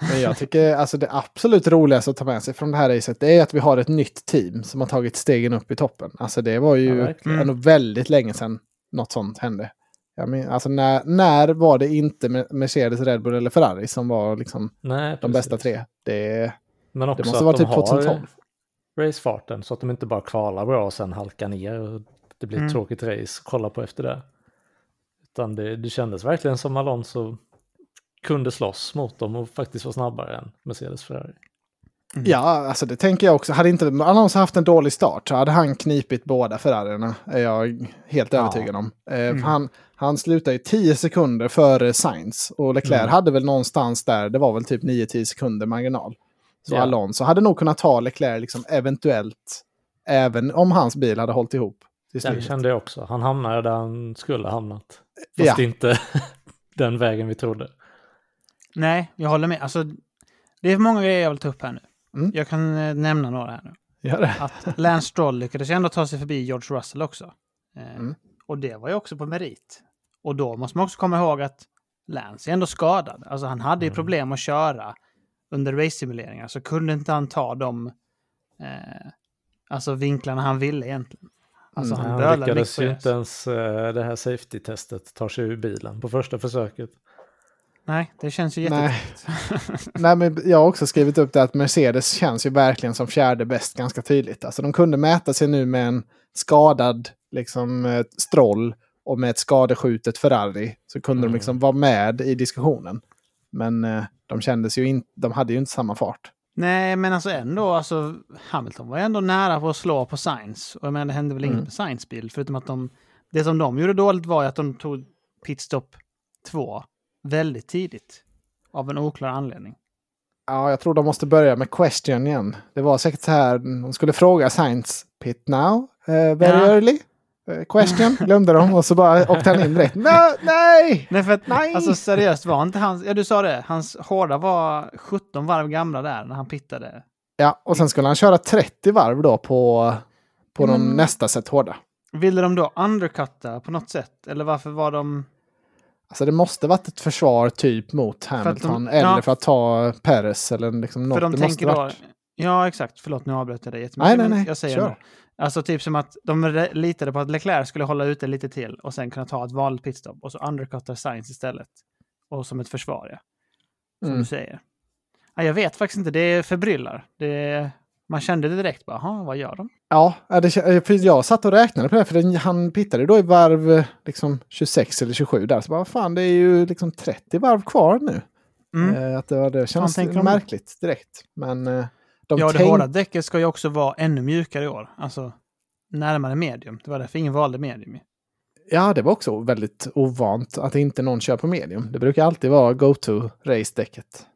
A: Men jag tycker alltså det absolut roligaste att ta med sig från det här racet det är att vi har ett nytt team som har tagit stegen upp i toppen. Alltså det var
C: Ja,
A: ju
C: verkligen.
A: ändå väldigt länge sedan något sånt hände. Jag men, alltså när, när var det inte Mer- Mercedes, Red Bull eller Ferrari som var liksom
C: Nej,
A: de bästa tre? Det,
C: Men också
A: det måste vara typ 2012.
C: har racefarten så att de inte bara kvalar bra och sen halkar ner och det blir ett
B: Mm.
C: tråkigt race att kolla på efter det. Utan det, det kändes verkligen som Alonso kunde slåss mot dem och faktiskt var snabbare än Mercedes Ferrari.
A: Ja, alltså det tänker jag också. Hade inte Alonso haft en dålig start så hade han knipit båda Ferrarierna. Är jag helt
C: Ja.
A: övertygad om. Eh,
B: Mm.
A: han, han slutade ju 10 sekunder före Sainz. Och Leclerc
C: Mm.
A: hade väl någonstans där, det var väl typ 9-10 sekunder marginal. Så
C: Ja.
A: Alonso hade nog kunnat ta Leclerc liksom eventuellt. Även om hans bil hade hållit ihop.
C: Det kände jag också. Han hamnade där han skulle ha hamnat. Fast
A: Ja.
C: inte *laughs* den vägen vi trodde.
B: Nej, jag håller med. Alltså, det är många grejer jag vill ta upp här nu.
A: Mm.
B: Jag kan eh, nämna några här nu.
A: Gör det.
B: Att Lance Stroll lyckades ändå ta sig förbi George Russell också. Eh,
A: Mm.
B: Och det var ju också på merit. Och då måste man också komma ihåg att Lance är ändå skadad. Alltså han hade ju
C: Mm.
B: problem att köra under race-simuleringar. Så kunde inte han ta de eh, alltså vinklarna han ville egentligen. Alltså
A: Mm,
B: han
C: Han lyckades ju inte
B: det.
C: ens eh, det här safety-testet ta sig ur bilen på första försöket.
B: Nej, det känns ju
A: Nej.
B: jättetråkigt. *laughs*
A: Nej, men jag har också skrivit upp det att Mercedes känns ju verkligen som fjärde bäst ganska tydligt. Alltså de kunde mäta sig nu med en skadad liksom, eh, Stroll och med ett skadeskjutet Ferrari. Så kunde
C: Mm.
A: de liksom vara med i diskussionen. Men eh, de kändes ju inte, de hade ju inte samma fart.
B: Nej, men alltså ändå, alltså Hamilton var ju ändå nära på att slå på Sainz. Och jag menar, det hände väl
A: Mm.
B: inget med Sainz bil, förutom att de... Det som de gjorde dåligt var ju att de tog pitstop 2 väldigt tidigt. Av en oklar anledning.
A: Ja, jag tror de måste börja med question igen. Det var säkert så här, de skulle fråga Sainz, pit now, eh, very
B: Ja.
A: early. Eh, question, *laughs* glömde de och så bara åkte han in direkt. Nej, nej!
B: Nej, för att,
A: Nej!
B: alltså seriöst, var inte hans... Ja, du sa det. Hans hårda var 17 varv gamla där när han pittade.
A: Ja, och sen skulle han köra 30 varv då på, på de
B: Mm.
A: nästa set hårda.
B: Ville de då undercutta på något sätt? Eller varför var de...
A: Alltså det måste varit ett försvar typ mot
B: att de-
A: Hamilton
B: ja.
A: eller för att ta Perez eller liksom något.
B: För de
A: det
B: tänker
A: måste
B: då...
A: varit...
B: Ja, exakt. Förlåt, nu avbröt jag dig jättemycket.
A: Nej, nej, nej.
B: Jag säger ändå. Alltså typ som att de litade på att Leclerc skulle hålla ute lite till och sen kunna ta ett vanligt pitstop och så undercuttar Sainz istället. Och som ett försvar, ja. Som
A: Mm.
B: du säger. Ja, jag vet faktiskt inte, det förbryllar. Det, man kände det direkt bara, "Jaha, vad gör de?
A: Ja, det, för jag satt och räknade på det, för den, han pittade då i varv eh, liksom 26 eller 27 där. Så bara, fan det är ju liksom 30 varv kvar nu.
B: Mm.
A: Eh, att det, var- det känns märkligt direkt. Men eh, de
B: ja, det hårda däcket ska ju också vara ännu mjukare i år. Alltså närmare medium. Det var därför ingen valde medium.
A: Ja, det var också väldigt ovant att inte någon kör på medium. Det brukar alltid vara go-to race-däcket.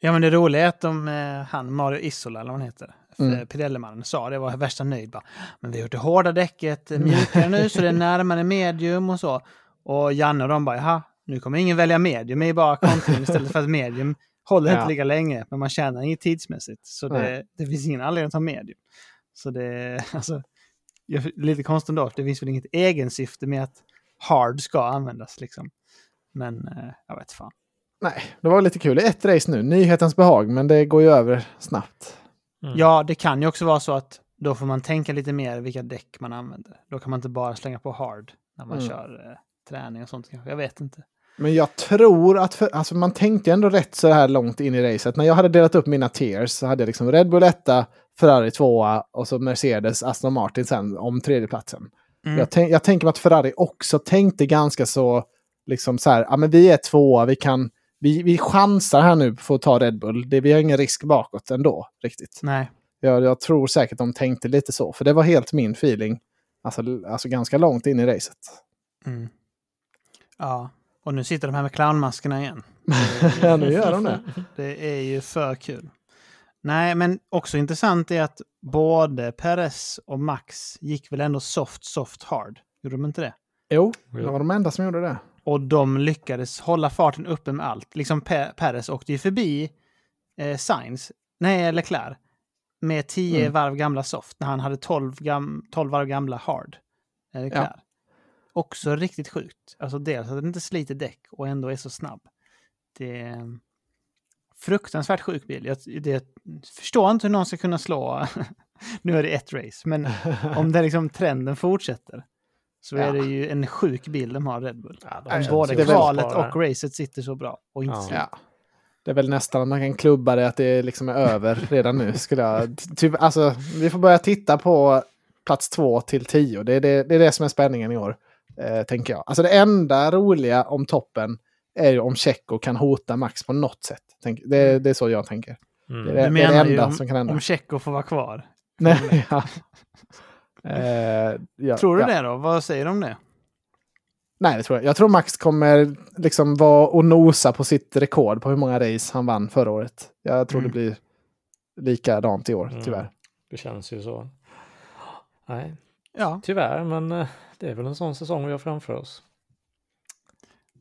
B: Ja, men det roliga är att de, eh, han, Mario Isola, eller vad han heter, Mm. Pirelli-mannen, sa det, var värsta nöjd. Bara, men vi har gjort det hårda däcket eh, mjukare nu, så det är närmare medium och så. Och Janne och de bara, jaha, nu kommer ingen välja medium, är bara kontring istället för att medium håller
A: Ja.
B: inte lika länge, men man tjänar inget tidsmässigt. Så det, det finns ingen anledning att ta medium. Så det, *laughs* alltså, lite konstigt ändå, det finns väl inget egensyfte med att hard ska användas liksom. Men eh, jag vet fan.
A: Nej, det var lite kul. Ett race nu, nyhetens behag, men det går ju över snabbt.
C: Mm.
B: Ja, det kan ju också vara så att då får man tänka lite mer vilka däck man använder. Då kan man inte bara slänga på hard när man
A: Mm.
B: kör eh, träning och sånt kanske. Jag vet inte.
A: Men jag tror att, för, alltså man tänkte ändå rätt så här långt in i racet. När jag hade delat upp mina tiers så hade jag liksom Red Bull 1, Ferrari 2 och så Mercedes, Aston Martin sen om tredjeplatsen.
B: Mm.
A: Jag, tänk, jag tänker mig att Ferrari också tänkte ganska så, liksom så här, ja men vi är tvåa, vi kan, vi, vi chansar här nu på att ta Red Bull. Det, vi har ingen risk bakåt ändå riktigt.
B: Nej.
A: Jag, jag tror säkert de tänkte lite så, för det var helt min feeling. Alltså, alltså ganska långt in i racet.
B: Mm. Ja, och nu sitter de här med clownmaskerna igen. *laughs*
A: ja, nu gör de det. *laughs*
B: Det är ju för kul. Nej, men också intressant är att både Perez och Max gick väl ändå soft, soft, hard. Gjorde de inte det?
A: Jo, det var de enda som gjorde det.
B: Och de lyckades hålla farten uppe med allt. Liksom Pe- Perez åkte ju förbi eh, Sainz, nej Leclerc, med 10
A: Mm.
B: varv gamla soft när han hade 12, gam- 12 varv gamla hard. Eh, Leclerc. Också riktigt sjukt. Alltså dels att den inte sliter däck och ändå är så snabb. Det är fruktansvärt sjuk bil. Jag, det, jag förstår inte hur någon ska kunna slå, *laughs* nu är det ett race, men om *laughs* det liksom trenden fortsätter så
A: Ja.
B: är det ju en sjuk bil de har Red Bull.
C: Ja, de
B: både kvalet och racet sitter så bra. Och inte
C: Ja.
B: så.
A: Ja. Det är väl nästan att man kan klubba det att det liksom är över redan nu. Skulle jag, typ, alltså, vi får börja titta på plats två till tio. Det är det, det, är det som är spänningen i år. Eh, tänker jag. Alltså det enda roliga om toppen är ju om Tjecko kan hota Max på något sätt. Tänk, det, det är så jag tänker.
C: Mm.
A: Det är det, är det enda
B: om,
A: som kan hända.
B: om Tjecko får vara kvar.
A: Nej, *laughs* ja. Eh, ja,
B: Tror du
A: ja.
B: det då? Vad säger du om det?
A: Nej, det tror jag. Jag tror Max kommer liksom vara och nosa på sitt rekord på hur många race han vann förra året. Jag tror
B: Mm.
A: det blir likadant i år,
C: Mm.
A: tyvärr.
C: Det känns ju så. Nej,
B: Ja,
C: tyvärr, men eh, det är väl en sån säsong vi har framför oss.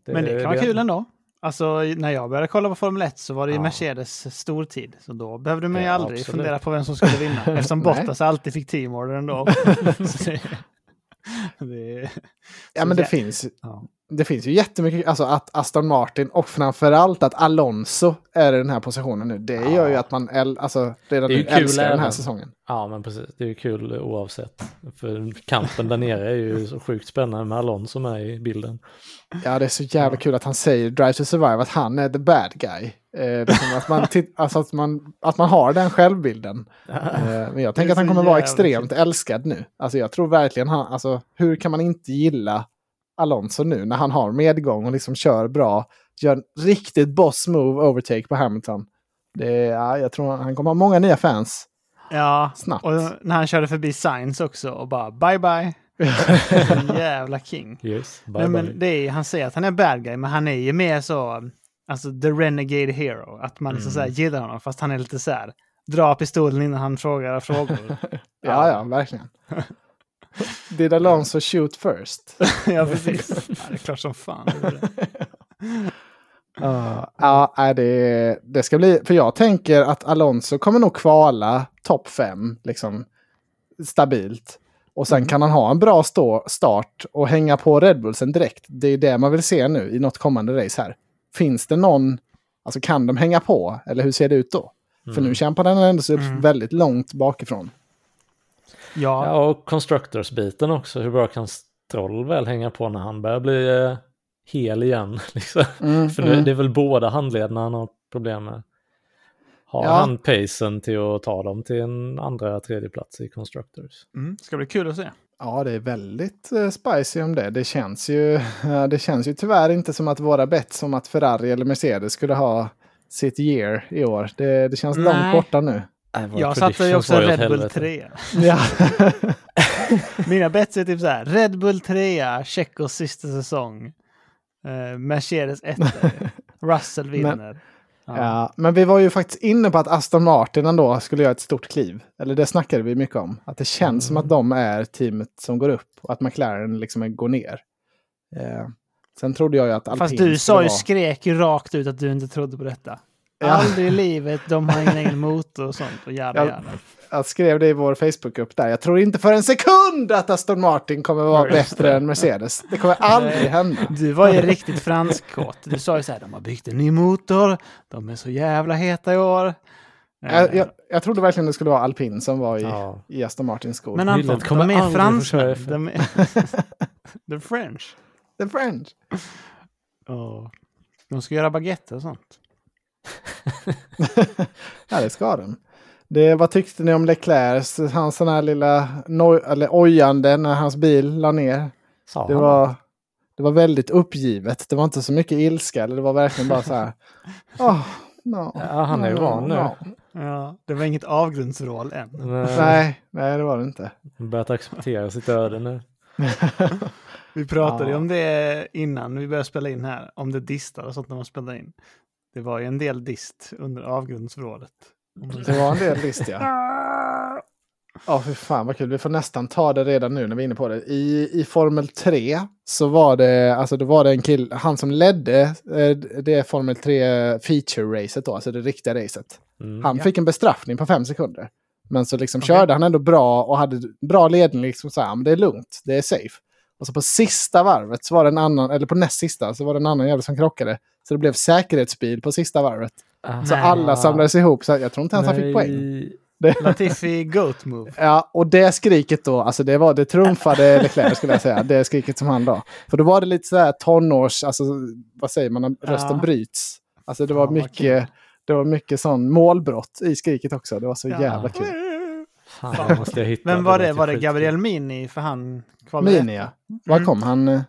B: men det kan vara kul ändå. Alltså när jag började kolla på Formel 1 så var det ju
C: Ja.
B: Mercedes stortid. Så då behövde man ju
C: Ja,
B: aldrig
C: absolut.
B: fundera på vem som skulle vinna. *laughs* Eftersom. Bottas alltid fick teamorder ändå. *laughs* *laughs* Det, det,
A: Ja, men det
B: jä-
A: finns,
B: ja.
A: Det finns ju jättemycket, alltså att Aston Martin och framförallt att Alonso är i den här positionen nu. Det gör ju att man äl, alltså, redan
C: Det är
A: nu
C: kul
A: älskar den här
C: även.
A: säsongen.
C: Ja, men precis. Det är ju kul oavsett. För kampen där nere är ju så sjukt spännande med Alonso med i bilden.
A: Ja, det är så jävla kul att han säger Drive to Survive, att han är the bad guy. Eh, att, man *laughs* alltså att, man, att man har den självbilden. Eh, men jag tänker att han kommer vara extremt älskad nu. Alltså jag tror verkligen han, alltså hur kan man inte gilla Alonso nu när han har medgång och liksom kör bra. Gör en riktigt boss move overtake på Hamilton. Det, ja, jag tror han kommer ha många nya fans
B: ja,
A: snabbt.
B: och när han körde förbi Sainz också och bara bye bye. *laughs* Jävla king.
C: Yes, bye
B: Nej,
C: bye.
B: men det är, han säger att han är bad guy, men han är ju mer så, alltså the renegade hero. Att man liksom
C: Mm.
B: så här gillar honom, fast han är lite så här, dra pistolen innan han frågar frågor. *laughs*
A: ja, ja, verkligen. *laughs* *laughs* Did Alonso shoot first? *laughs*
B: ja, precis. *laughs* Ja, det är klart som fan.
A: Ja, ja, nej, det, det ska bli... För jag tänker att Alonso kommer nog kvala topp fem, liksom stabilt. Och sen kan han ha en bra stå, start och hänga på Red Bullsen direkt. Det är det man vill se nu i något kommande race här. Finns det någon... Alltså kan de hänga på? Eller hur ser det ut då? För nu kämpar den ändå sig upp
B: Mm.
A: väldigt långt bakifrån.
B: Ja,
C: Ja, och Constructors-biten också. Hur bra kan Stroll väl hänga på när han börjar bli eh, hel igen? *laughs* Liksom.
A: Mm,
C: För det,
A: mm.
C: det är väl båda handlederna han har problem med. Har
A: Ja.
C: han pacen till att ta dem till en andra, tredje plats i Constructors?
B: mm, ska bli kul att se.
A: Ja, det är väldigt eh, spicy om det. Det känns, ju, *laughs* det känns ju tyvärr inte som att våra bett om att Ferrari eller Mercedes skulle ha sitt year i år. Det, det känns
B: Nej.
A: långt borta nu.
B: Jag satte ju också Red Bull 3. *laughs*
A: Ja. *laughs*
B: Mina bets är typ så här, Red Bull 3, Tjeckos sista säsong. Eh, Mercedes 1, *laughs* Russell vinner. Ja.
A: ja, men vi var ju faktiskt inne på att Aston Martin ändå skulle göra ett stort kliv. Eller det snackade vi mycket om. Att det känns som att de är teamet som går upp och att McLaren liksom går ner. Eh, sen trodde jag ju att Alpin
B: Fast du sa ju,
A: vara-
B: skrek ju rakt ut att du inte trodde på detta.
A: Ja.
B: Aldrig i livet, de har ingen egen motor och sånt. Och jada,
A: Ja.
B: jada.
A: Jag skrev det i vår Facebookgrupp där. Jag tror inte för en sekund att Aston Martin kommer vara
B: Ja, just
A: bättre än Mercedes. Det kommer aldrig hända.
B: Du var ju riktigt franskkåt. Du sa ju så här, de har byggt en ny motor, de är så jävla heta i år.
A: Jag, jag, jag trodde verkligen det skulle vara Alpin som var i,
C: Ja.
A: i Aston Martins skor.
B: Men Anton, de är.
C: F1.
B: De är... *laughs* The French.
A: The French.
B: Ja. De ska göra baguetter och sånt. *laughs*
A: Ja, det ska den. Det, vad tyckte ni om Leclerc? Hans sån här lilla noj, eller ojande när hans bil la ner.
C: Sa
A: Det
C: han
A: var, det var väldigt uppgivet. Det var inte så mycket ilska. Eller det var verkligen bara så här. *laughs* Oh, no,
C: Ja, han är ju
A: no,
C: van nu.
A: no.
B: Ja, det var inget avgrundsvrål än.
C: Nej.
A: Nej, nej, det var det inte.
C: Börjat acceptera sitt öde nu. *laughs*
B: Vi pratade
A: Ja.
B: om det innan vi började spela in här, om det distar och sånt när man spelar in. Det var ju en del dist under avgrundsvrålet.
A: Det var en del list ja. *laughs* Ja, för fan vad kul. Vi får nästan ta det redan nu när vi är inne på det. I, i Formel 3 så var det, alltså då var det en kille, han som ledde eh, det Formel 3 feature-racet då, alltså det riktiga racet.
C: Mm.
A: Han
B: Ja.
A: fick en bestraffning på fem sekunder. Men så liksom
B: Okej.
A: körde han ändå bra och hade bra ledning. Liksom så här, "Ja, men det är lugnt, det är safe. Och så på sista varvet så var det en annan, eller på näst sista så var det en annan jävel som krockade. Så det blev säkerhetsbil på sista varvet.
C: Ah.
A: Så
B: Nej.
A: alla samlades ihop. Så jag tror inte ens han fick poäng.
C: Nej.
B: Latifi Goat Move.
A: Ja, och det skriket då, alltså det var det trumfade Leclerc skulle jag säga. Det skriket som han då. För då var det lite så här tonårs, alltså vad säger man, när rösten
B: Ja.
A: bryts. Alltså det var mycket, det var mycket sån målbrott i skriket också. Det var så
B: Ja.
A: jävla kul.
C: Fan, måste jag hitta.
B: Men var det, var det. Gabriel Mini för han kvalade?
A: Mini ja. Var
B: Mm.
A: kom han? eh,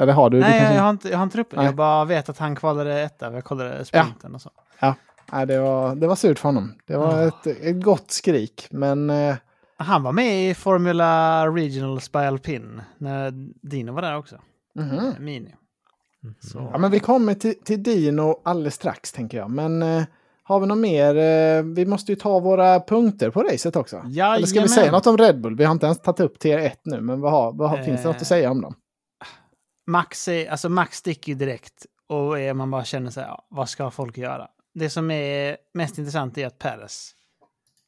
A: Eller har du? du
B: Nej,
A: kanske-
B: jag har inte, jag har inte upp
A: Nej.
B: Jag bara vet att han kvalade etta. Jag kollade sprinten och så.
A: Ja. nej, det, var, det var surt för honom. Det var
B: Ah.
A: ett, ett gott skrik, men eh,
B: Han var med i Formula Regionals by Alpin när Dino var där också.
A: mhm.
B: Mini.
C: Mhm.
B: Så.
A: Ja, men vi kommer till, till Dino alldeles strax, tänker jag. Men eh, har vi något mer? Eh, vi måste ju ta våra punkter på racet också. Eller ska vi
B: Jajamän.
A: säga något om Red Bull? Vi har inte ens tagit upp TR1 nu, men vad har, vad har, finns det något
B: Eh.
A: att säga om dem?
B: Max, är, alltså Max sticker ju direkt och man bara känner sig, ja, vad ska folk göra? Det som är mest intressant är att Perez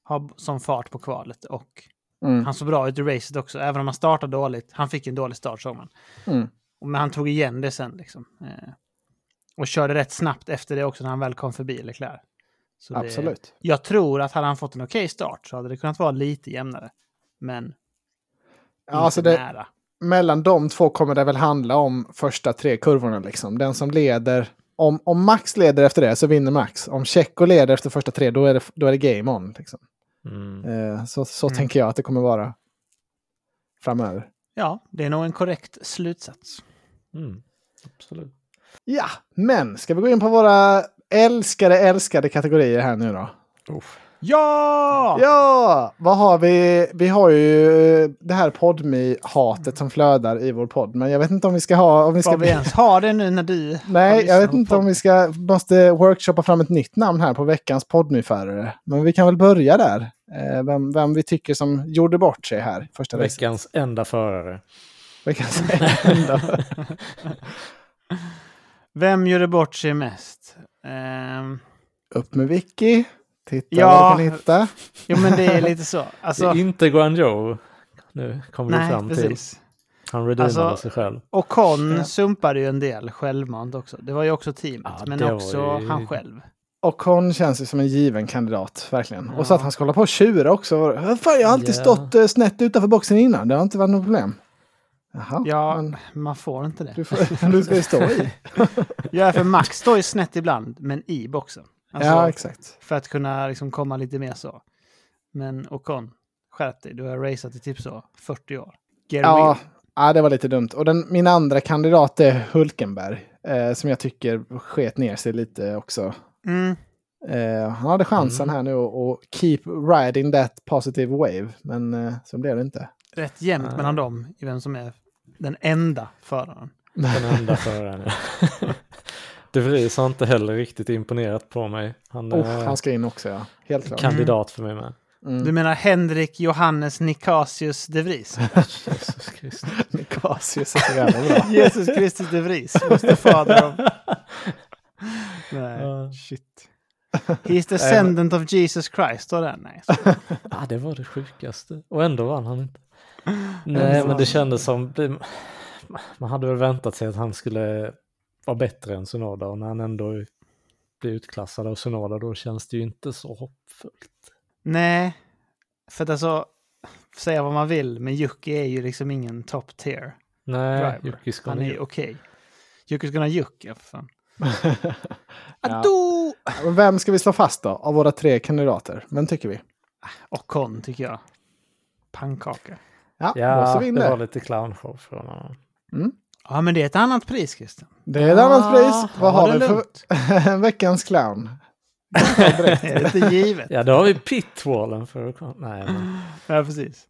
B: har som fart på kvalet och
A: Mm.
B: han såg bra ut i racet också, även om han startade dåligt. Han fick en dålig start såg man.
A: Mm.
B: Men han tog igen det sen liksom. Eh, och körde rätt snabbt efter det också när han väl kom förbi Leclerc. Så det-
A: Absolut.
B: jag tror att hade han fått en okej start så hade det kunnat vara lite jämnare. Men
A: Ja, alltså det,
B: nära.
A: mellan de två kommer det väl handla om första tre kurvorna. Liksom. Den som leder, om, om Max leder efter det så vinner Max. Om Checo leder efter första tre då är det, då är det game on. Liksom.
C: Mm.
A: Eh, så så
B: Mm.
A: tänker jag att det kommer vara framöver.
B: Ja, det är nog en korrekt slutsats.
C: Mm. Absolut.
A: Ja, men ska vi gå in på våra älskade, älskade kategorier här nu då?
C: Uff.
B: Ja!
A: Ja, vad har vi? Vi har ju det här podmi-hatet som flödar i vår podd. Men jag vet inte om vi ska ha... Om vi ska
B: vi ens ha det nu när du...
A: Nej, jag vet inte om vi ska, måste workshoppa fram ett nytt namn här på veckans poddnyförare. Men vi kan väl börja där. Eh, vem, vem vi tycker som gjorde bort sig här första veckan.
C: Veckans enda förare.
A: Veckans *laughs* enda.
B: Vem gjorde bort sig mest? Ehm,
A: Upp med Vicky. Titta
B: Ja.
A: vad du kan hitta.
B: jo, men det är lite så. *laughs*
C: Det
B: Alltså,
C: är inte Guangzhou. Nu kommer vi
B: nej,
C: fram till.
B: precis.
C: Han redeemade
B: Alltså-
C: sig själv.
B: Och Con
A: Ja.
B: sumpade ju en del självmant också. Det var ju också teamet,
C: Ja,
B: men
C: det
B: också
C: ju-
B: han själv.
A: Och hon känns ju som en given kandidat, verkligen.
B: Ja.
A: Och så att han ska hålla på och tjura också. Fan, jag har alltid
C: Ja.
A: stått eh, snett utanför boxen innan. Det har inte varit något problem. Jaha,
B: Ja,
A: men
B: man får inte det.
A: du, får, *laughs* du ska ju stå i. *laughs*
B: Ja, för Max står ju snett ibland, men i boxen. Alltså,
A: ja, exakt.
B: För att kunna liksom komma lite mer så. Men Ocon, skärp dig. Du har raceat i typ så 40 år. Get
A: Ja, ja, det var lite dumt. Och den, min andra kandidat är Hulkenberg. Eh, som jag tycker sket ner sig lite också.
B: Mm.
A: Eh, han hade chansen
C: Mm.
A: här nu att keep riding that positive wave. Men eh, så blev det inte.
B: Rätt jämnt mellan dem i vem som är den enda föraren.
C: Den enda föraren. ja. *laughs* De Vries har inte heller riktigt imponerat på mig. Han är
A: Oh, han ska in också, ja. Helt klart.
C: kandidat för mig med.
A: Mm.
B: Du menar Henrik Johannes Nicasius de Vries? *laughs*
C: Jesus Kristus.
A: Nicasius är så jävla bra. *laughs*
B: Jesus Kristus de Vries, måste fader av... Nej,
C: Ja.
B: shit. He's descendant of Jesus Christ, står det? Nej.
C: Ja, det var det sjukaste. Och ändå vann han inte. Nej, men det kändes som... Man hade väl väntat sig att han skulle vara bättre än Sonoda och när han ändå blir utklassad av Sonoda då känns det ju inte så hoppfullt.
B: Nej, för att alltså, säga vad man vill, men Jocke är ju liksom ingen top tier.
C: Nej. Yuki ska
B: Han är okej. Jocke ska ha Jocke, för fan. *laughs*
A: Ja.
B: Addo!
A: Men Vem ska vi slå fast då, av våra tre kandidater? Vem tycker vi?
B: Och Con, tycker jag. Pannkaka.
A: Ja,
C: Ja, det var lite clownshow från honom.
A: Mm.
B: Ja, men det är ett annat pris, Christian.
A: Det är ett annat pris. Vad har
B: det
A: vi för *laughs* veckans clown? *laughs*
B: är det inte givet?
C: Ja, då har vi pitwallen för att komma... Nej, men...
B: Ja, precis.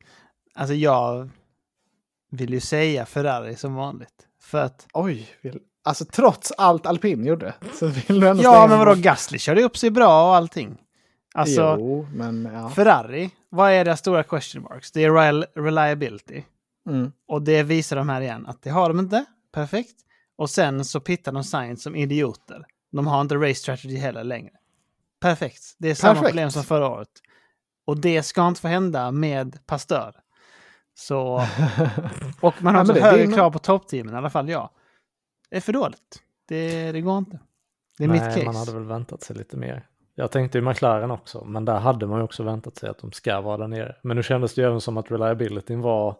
B: Alltså, jag vill ju säga Ferrari som vanligt. För att...
A: Oj, vill... alltså trots allt alpin gjorde så vill du ändå
B: Ja, men vadå? Gasly körde upp sig bra och allting. Alltså,
A: Jo, men ja.
B: Ferrari, vad är deras stora question marks? Det är rel- reliability.
A: Mm.
B: Och det visar de här igen, att det har de inte. Perfekt. Och sen så pittar de Science som idioter. De har inte race strategy heller längre. Perfekt. Det är samma
A: Perfekt.
B: problem som förra året. Och det ska inte få hända med Pastör. Så... *laughs* Och man har
A: Ja,
B: också
A: är
B: högre krav på toppteamen, i alla fall jag. Det är för dåligt. Det, det går inte. Det är
C: Nej,
B: mitt case.
C: man hade väl väntat sig lite mer. Jag tänkte ju McLaren också, men där hade man ju också väntat sig att de ska vara där nere. Men nu kändes det ju även som att reliabilityn var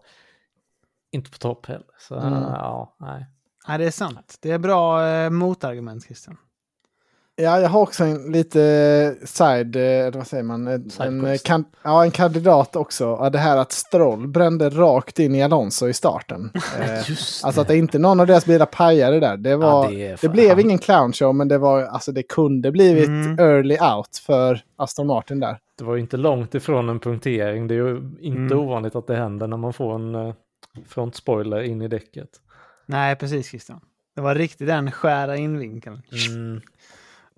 C: inte på topp heller. Så
A: Mm.
C: ja, nej.
B: Nej, det är sant. Det är bra eh, motargument, Christian.
A: Ja, jag har också en lite side, eh, vad säger man, en, en,
C: Sidequest.
A: kan, ja, en kandidat också. Ja, Det här att Stroll brände rakt in i Alonso i starten. *laughs* Eh,
C: Just
A: alltså att det inte någon av deras bilar pajade där. Det, var,
C: det är
A: det,
C: fan-
A: blev ingen clownshow, men det, var, alltså, det kunde blivit
B: Mm.
A: early out för Aston Martin där.
C: Det var ju inte långt ifrån en punktering. Det är ju inte
B: Mm.
C: ovanligt att det händer när man får en eh, frontspoiler in i däcket.
B: Nej, precis Christian. Det var riktigt den skära invinkeln.
C: Mm.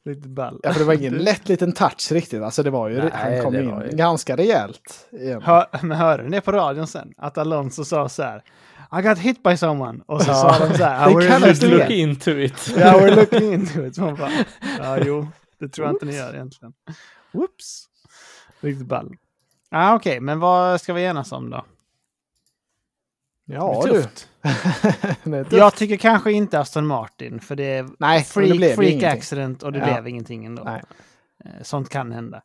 B: Lite ball.
A: Ja, för det var ingen *laughs* lätt liten touch riktigt. Alltså det var ju,
C: Nej,
A: han kom in
C: ju-
A: ganska rejält. Igen.
B: Hör, men hörde ni på radion sen? Att Alonso sa så här. I got hit by someone. Och så
A: Ja.
B: sa de så här.
A: Det
B: "I
A: kan
B: we're
A: jag
C: Look into it. *laughs*
B: yeah, we're looking *laughs* into it. Så man bara, ja, jo, det tror jag inte ni gör egentligen. Whoops. Riktigt ball. Ah, Okej, men vad ska vi enas om då?
A: Ja *laughs*
B: det
A: du. det.
B: Jag tycker kanske inte Aston Martin, för det är
A: Nej, men det
B: freak, freak accident och det
A: Ja.
B: blev ingenting ändå.
A: Nej.
B: Eh, Sånt kan hända.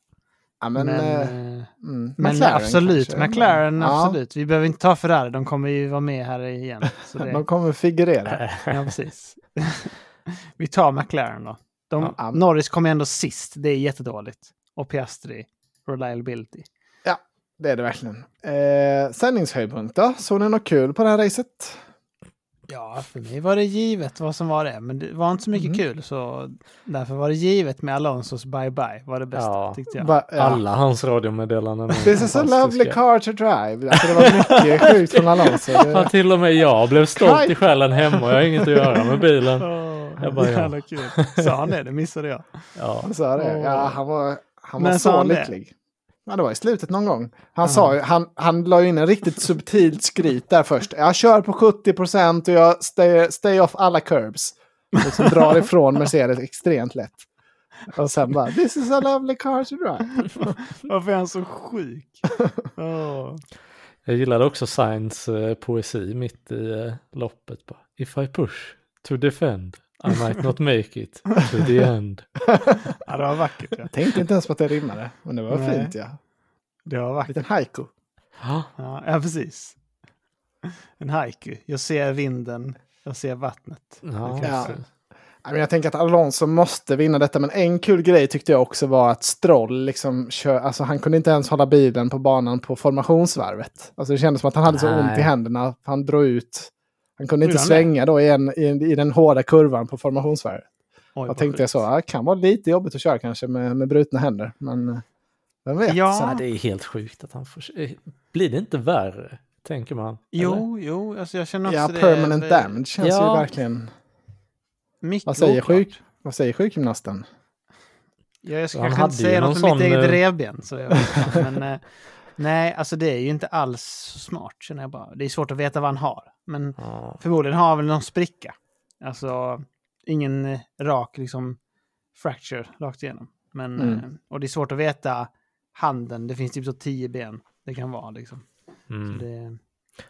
A: Ja, men,
B: Men,
A: eh,
B: eh,
A: mm,
B: men
A: McLaren
B: absolut,
A: kanske.
B: McLaren
A: Ja,
B: absolut. Vi behöver inte ta Ferrari, de kommer ju vara med här igen. *laughs* Det,
A: De kommer figurera. *laughs*
B: ja, precis. vi tar McLaren då. De,
A: Ja.
B: Norris kommer ändå sist, det är jättedåligt. Och Piastri, reliability.
A: Det är det verkligen. Eh, sändningshöjdpunkt då? Såg ni något kul på det här racet?
B: Ja, för mig var det givet vad som var det. Men det var inte så mycket
A: Mm.
B: kul, så därför var det givet med Alonsos bye-bye. Var det bästa,
C: Ja.
B: tyckte jag.
A: Va, ja.
C: Alla hans radiomeddelanden. är
A: This is a lovely car to drive. Alltså, det var mycket *laughs* sjukt från Alonso.
C: Ja,
A: Det,
C: till och med jag blev stolt i själen hemma. Jag har inget att göra med bilen. *laughs* Jag bara, ja.
B: kul. Sa han det? Det missade jag.
C: Ja.
A: han sa det. Ja, han var, han var
B: Men
A: så
B: han det?
A: Ja, det var i slutet någon gång. Han sa ju, han, han la in en riktigt *laughs* subtilt skryt där först. Jag kör på 70 procent och jag stay, stay off alla curbs. Och så drar ifrån Mercedes extremt lätt. Och sen bara, this is a lovely car to drive. *laughs*
B: Varför är han så sjuk? *laughs* Åh.
C: Jag gillade också Sainz eh, poesi mitt i eh, loppet. Bara, If I push to defend I might not make it to the end. *laughs*
B: Ja, det var vackert. Ja.
A: Jag tänkte inte ens på att det rimmade. Men det var
B: Nej.
A: fint ja.
B: Det var
A: En
B: vackert.
A: liten haiku.
C: Ja,
B: Ja, precis. En haiku. Jag ser vinden, jag ser vattnet.
C: ja,
A: Ja. Jag tänker att Alonso måste vinna detta, men en kul grej tyckte jag också var att Stroll liksom kör, alltså han kunde inte ens hålla bilen på banan på formationsvarvet. Alltså det kändes som att han hade så
C: Nej.
A: ont i händerna, han drog ut. Han kunde inte svänga då i, en, i, i den hårda kurvan på formationsvarvet.
B: Oj,
A: Jag tänkte jag så, det kan vara lite jobbigt att köra kanske med, med brutna händer, men eh, vem vet?
B: Ja.
C: Så här, det är helt sjukt att han får... eh, Blir det inte värre? Tänker man. eller?
B: Jo, jo, alltså jag känner också
A: Ja,
B: det.
A: permanent
B: är
A: damage känns
C: Ja.
A: ju verkligen...
B: Mycket
A: Vad säger,
B: oklart.
A: sjuk, vad säger sjukgymnasten?
B: Ja, jag ska
C: Han
B: kanske inte säga något om mitt eget
C: eh,
B: revben. Så jag vet men *laughs* nej, alltså det är ju inte alls smart känner jag bara. Det är svårt att veta vad han har. Men
C: Ja.
B: förmodligen har han väl någon spricka. Alltså ingen rak liksom fracture rakt igenom. Men,
A: Mm.
B: eh, och det är svårt att veta handen. Det finns typ så tio ben det kan vara liksom.
C: Mm.
B: Det,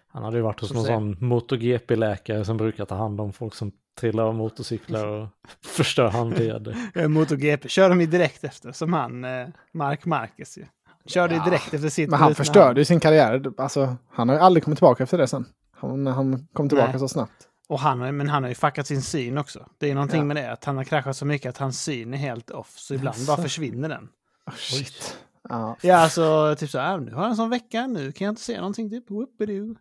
C: Han hade ju varit hos någon sån MotoGP-läkare som brukar ta hand om folk som trillar av motorcyklar och *laughs* förstör handleder. *laughs*
B: MotoGP. Kör de ju direkt efter. Som han, eh, Mark Marquez ju. Körde
A: Ja,
B: direkt efter sitt
A: Men han förstörde ju sin karriär. Alltså, han har ju aldrig kommit tillbaka efter det sen. Han, han kom tillbaka
B: Nej.
A: så snabbt.
B: Och han, har- men han har ju fuckat sin syn också. Det är någonting
A: Ja.
B: med det, att han har kraschat så mycket att hans syn är helt off. Så ibland
C: Jaså?
B: bara försvinner den.
A: Oh, shit. Ja.
B: Ja, alltså typ så här, nu har jag en sån vecka, nu kan jag inte se någonting, typ whoopidoo.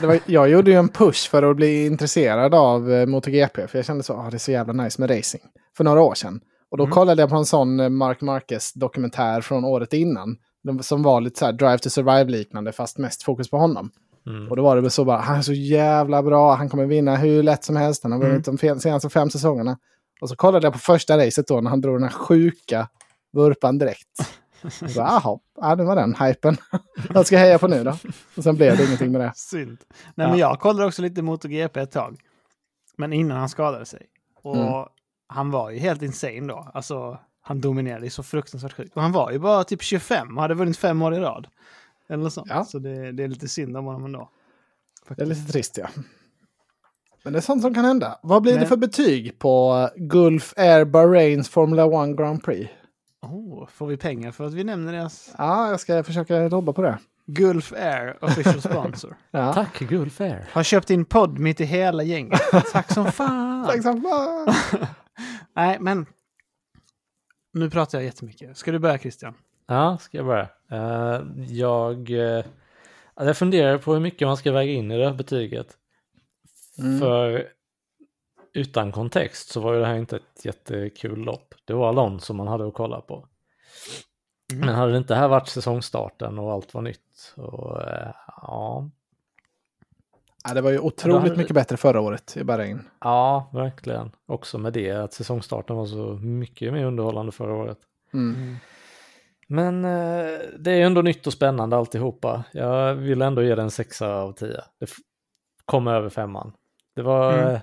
A: Det var, jag gjorde ju en push för att bli intresserad av eh, MotoGP. För jag kände så, ah, det är så jävla nice med racing. För några år sedan. Och då
B: Mm.
A: kollade jag på en sån eh, Mark Marquez dokumentär från året innan. Som var lite så här Drive to Survive-liknande, fast mest fokus på honom.
C: Mm.
A: Och då var det väl så bara, han är så jävla bra, han kommer vinna hur lätt som helst. Han har vunnit de fe- senaste fem säsongerna. Och så kollade jag på första racet då, när han drog den här sjuka vurpan direkt. *laughs* Bara, Jaha, ja, det var den hypen. *laughs* Vad ska jag heja på nu då? Och sen blev det ingenting med det. *laughs*
B: Synd. Nej,
C: Ja.
B: men jag kollade också lite MotoGP ett tag. Men innan han skadade sig. Och
A: Mm.
B: han var ju helt insane då. Alltså, han dominerade ju så fruktansvärt sjukt. Och han var ju bara typ 25 och hade vunnit fem år i rad. Eller sånt.
A: Ja.
B: Så det, det är lite synd om honom ändå.
A: Det är lite trist ja. Men det är sånt som kan hända. Vad blir det
B: Men-
A: för betyg på Gulf Air Bahrains Formula 1 Grand Prix?
B: Oh, får vi pengar för att vi nämner deras
A: Ja, jag ska försöka jobba på det.
B: Gulf Air official *laughs* sponsor?
A: Ja.
C: Tack Gulf Air.
B: Har köpt in podd mitt i hela gänget. Tack som fan! *laughs*
A: Tack så mycket. *laughs*
B: Nej, men Nu pratar jag jättemycket. Ska du börja Christian?
C: Ja, ska jag börja? Eh, jag, uh, jag funderar på hur mycket man ska väga in i det här betyget.
A: Mm.
C: För utan kontext så var ju det här inte ett jättekul lopp. Det var Alonso man hade att kolla på.
B: Mm.
C: Men hade det inte här varit säsongstarten och allt var nytt? Och, uh, ja,
A: Ja, det var ju otroligt
C: hade-
A: mycket bättre förra året i Bahrain.
C: ja, verkligen. Också med det att säsongstarten var så mycket mer underhållande förra året.
A: Mm.
C: Men eh, det är ändå nytt och spännande alltihopa. Jag vill ändå ge den en sexa av tio. Det kom över femman. Det var,
B: Mm.
C: eh,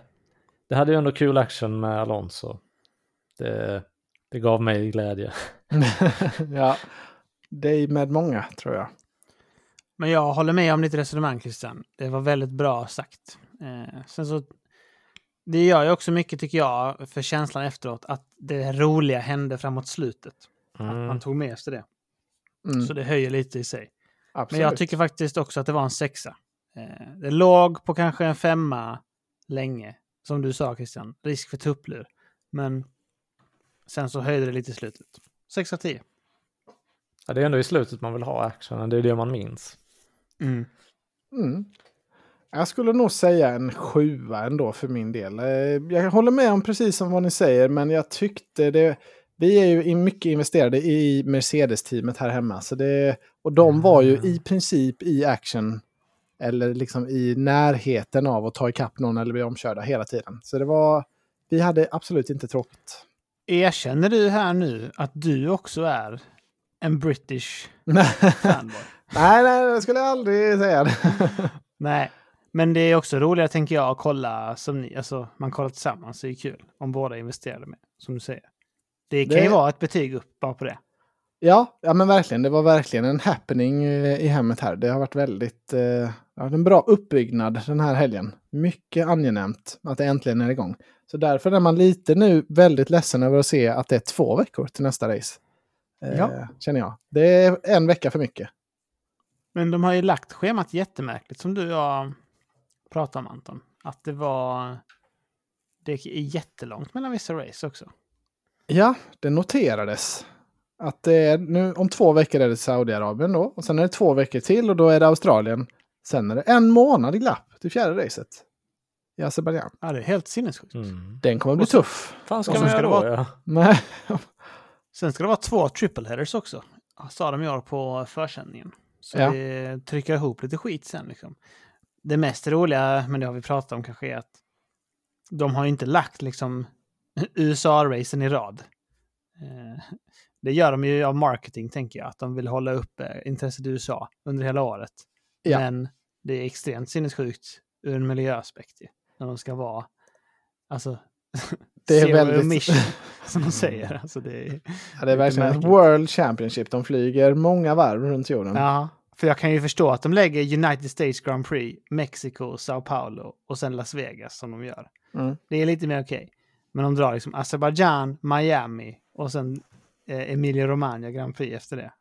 C: det hade ju ändå kul action med Alonso. Det, det gav mig glädje. *laughs*
A: ja, dig med många tror jag.
B: Men jag håller med om ditt resonemang Christian. Det var väldigt bra sagt. Eh, sen så, det gör ju också mycket tycker jag för känslan efteråt att det roliga hände framåt slutet. Att
C: Mm.
B: man tog med sig det.
A: Mm.
B: Så det höjer lite i sig.
A: Absolut.
B: Men jag tycker faktiskt också att det var en sexa. Eh, det låg på kanske en femma länge. Som du sa Christian, risk för tupplur. Men sen så höjde det lite i slutet. 6 av 10.
C: Ja, det är ändå i slutet man vill ha actionen, det är det man minns.
B: Mm.
A: Mm. Jag skulle nog säga en sjua ändå för min del. Eh, Jag håller med om precis som vad ni säger, men jag tyckte det... Vi är ju mycket investerade i Mercedes-teamet här hemma. Så det, och de var ju i princip i action, eller liksom i närheten av att ta ikapp någon eller bli omkörda hela tiden. Så det var... Vi hade absolut inte tråkigt.
B: Erkänner du här nu att du också är en British *laughs* fanboy?
A: Nej, nej, det skulle jag aldrig säga. *laughs*
B: Nej, men det är också roligare tänker jag att kolla som ni, alltså man kollar tillsammans, det är kul om båda investerade med, som du säger. Det kan ju
A: Det-
B: vara ett betyg upp bara på det.
A: Ja, ja men verkligen. Det var verkligen en happening eh, i hemmet här. Det har varit väldigt... Eh, en bra uppbyggnad den här helgen. Mycket angenämt att det äntligen är igång. Så därför är man lite nu väldigt ledsen över att se att det är två veckor till nästa race. Eh,
B: Ja.
A: Känner jag. Det är en vecka för mycket.
B: Men de har ju lagt schemat jättemärkligt som du och jag pratade om Anton. Att det var... Det är jättelångt mellan vissa race också.
A: Ja, det noterades. Att det är nu om två veckor är det Saudiarabien då. Och sen är det två veckor till och då är det Australien. Sen är det en månad i glapp till fjärde racet. I Azerbajdzjan.
B: Ja, det är helt sinnessjukt.
C: Mm.
A: Den kommer bli
B: så-
A: tuff.
C: fan ska man
B: sen
C: göra
B: ska det
C: då?
B: vara-
C: Ja?
A: Nej.
B: Sen ska det vara två triple headers också. Sa de i år på försändningen. Så
A: Ja.
B: det trycker ihop lite skit sen liksom. Det mest roliga, men det har vi pratat om kanske, är att de har inte lagt liksom *laughs* USA-racen i rad. Eh, Det gör de ju av marketing, tänker jag. Att de vill hålla upp eh, intresset i USA under hela året.
A: Ja.
B: Men det är extremt sinnessjukt ur en miljöaspekt. När de ska vara, alltså, *laughs*
A: Det är väldigt-
B: emission, *laughs* som de säger. Alltså det är,
A: Ja, det är verkligen
B: märkligt.
A: World Championship. De flyger många varv runt jorden.
B: Ja, för jag kan ju förstå att de lägger United States Grand Prix, Mexiko, Sao Paulo och sen Las Vegas som de gör.
A: Mm.
B: Det är lite mer okej. Men de drar liksom Azerbaijan, Miami och sen eh, Emilia Romagna Grand Prix efter det.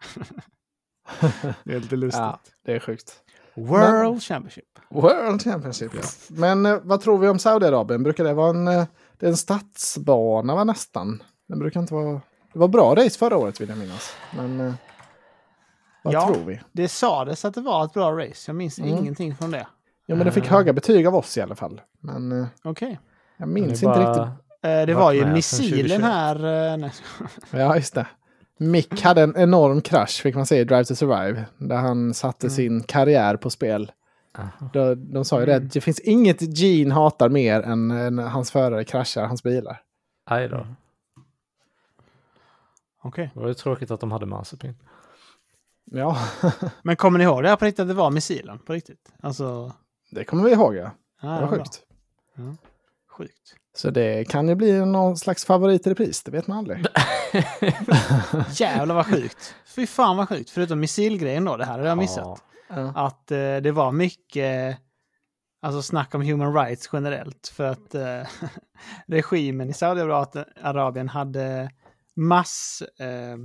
B: *laughs* det är lite *laughs* lustigt.
A: Ja, det är sjukt.
B: World Championship.
A: World Championship, ja. Men eh, vad tror vi om Saudiarabien? Brukar det vara en, eh, det är en stadsbana, va, nästan? Den brukar inte vara... Det var bra race förra året, vill jag minnas. Men eh, vad
B: Ja.
A: tror vi?
B: Det sades att det var ett bra race. Jag minns
A: Mm.
B: ingenting från det.
A: Jo, men det fick höga betyg av oss i alla fall. Men eh,
B: Okej.
A: jag minns inte
C: bara-
A: riktigt.
B: Eh, det var ju missilen
C: 2021.
B: här. Eh.
A: Ja, just det. Mick hade en enorm krasch, fick man säga, i Drive to Survive. Där han satte sin karriär på spel.
C: Aha.
A: De, de sa ju det, att det finns inget Gene hatar mer än när hans förare kraschar hans bilar.
C: Aj då.
B: Okej.
C: Det var ju tråkigt att de hade Mazepin.
A: Ja, *laughs*
B: Men kommer ni ihåg det här på riktigt? Att det var missilen på riktigt? Alltså...
A: det kommer vi ihåg, ja.
B: Ja,
A: Det var sjukt.
B: Sjukt.
A: Så det kan ju bli någon slags favorit i repris, det vet man aldrig. *laughs*
B: Jävlar vad sjukt. Fy fan vad sjukt. Förutom missilgrejen då, det här hade jag missat.
C: Ja.
B: Att eh, det var mycket alltså snack om human rights generellt. För att eh, *laughs* regimen i Saudiarabien hade mass eh,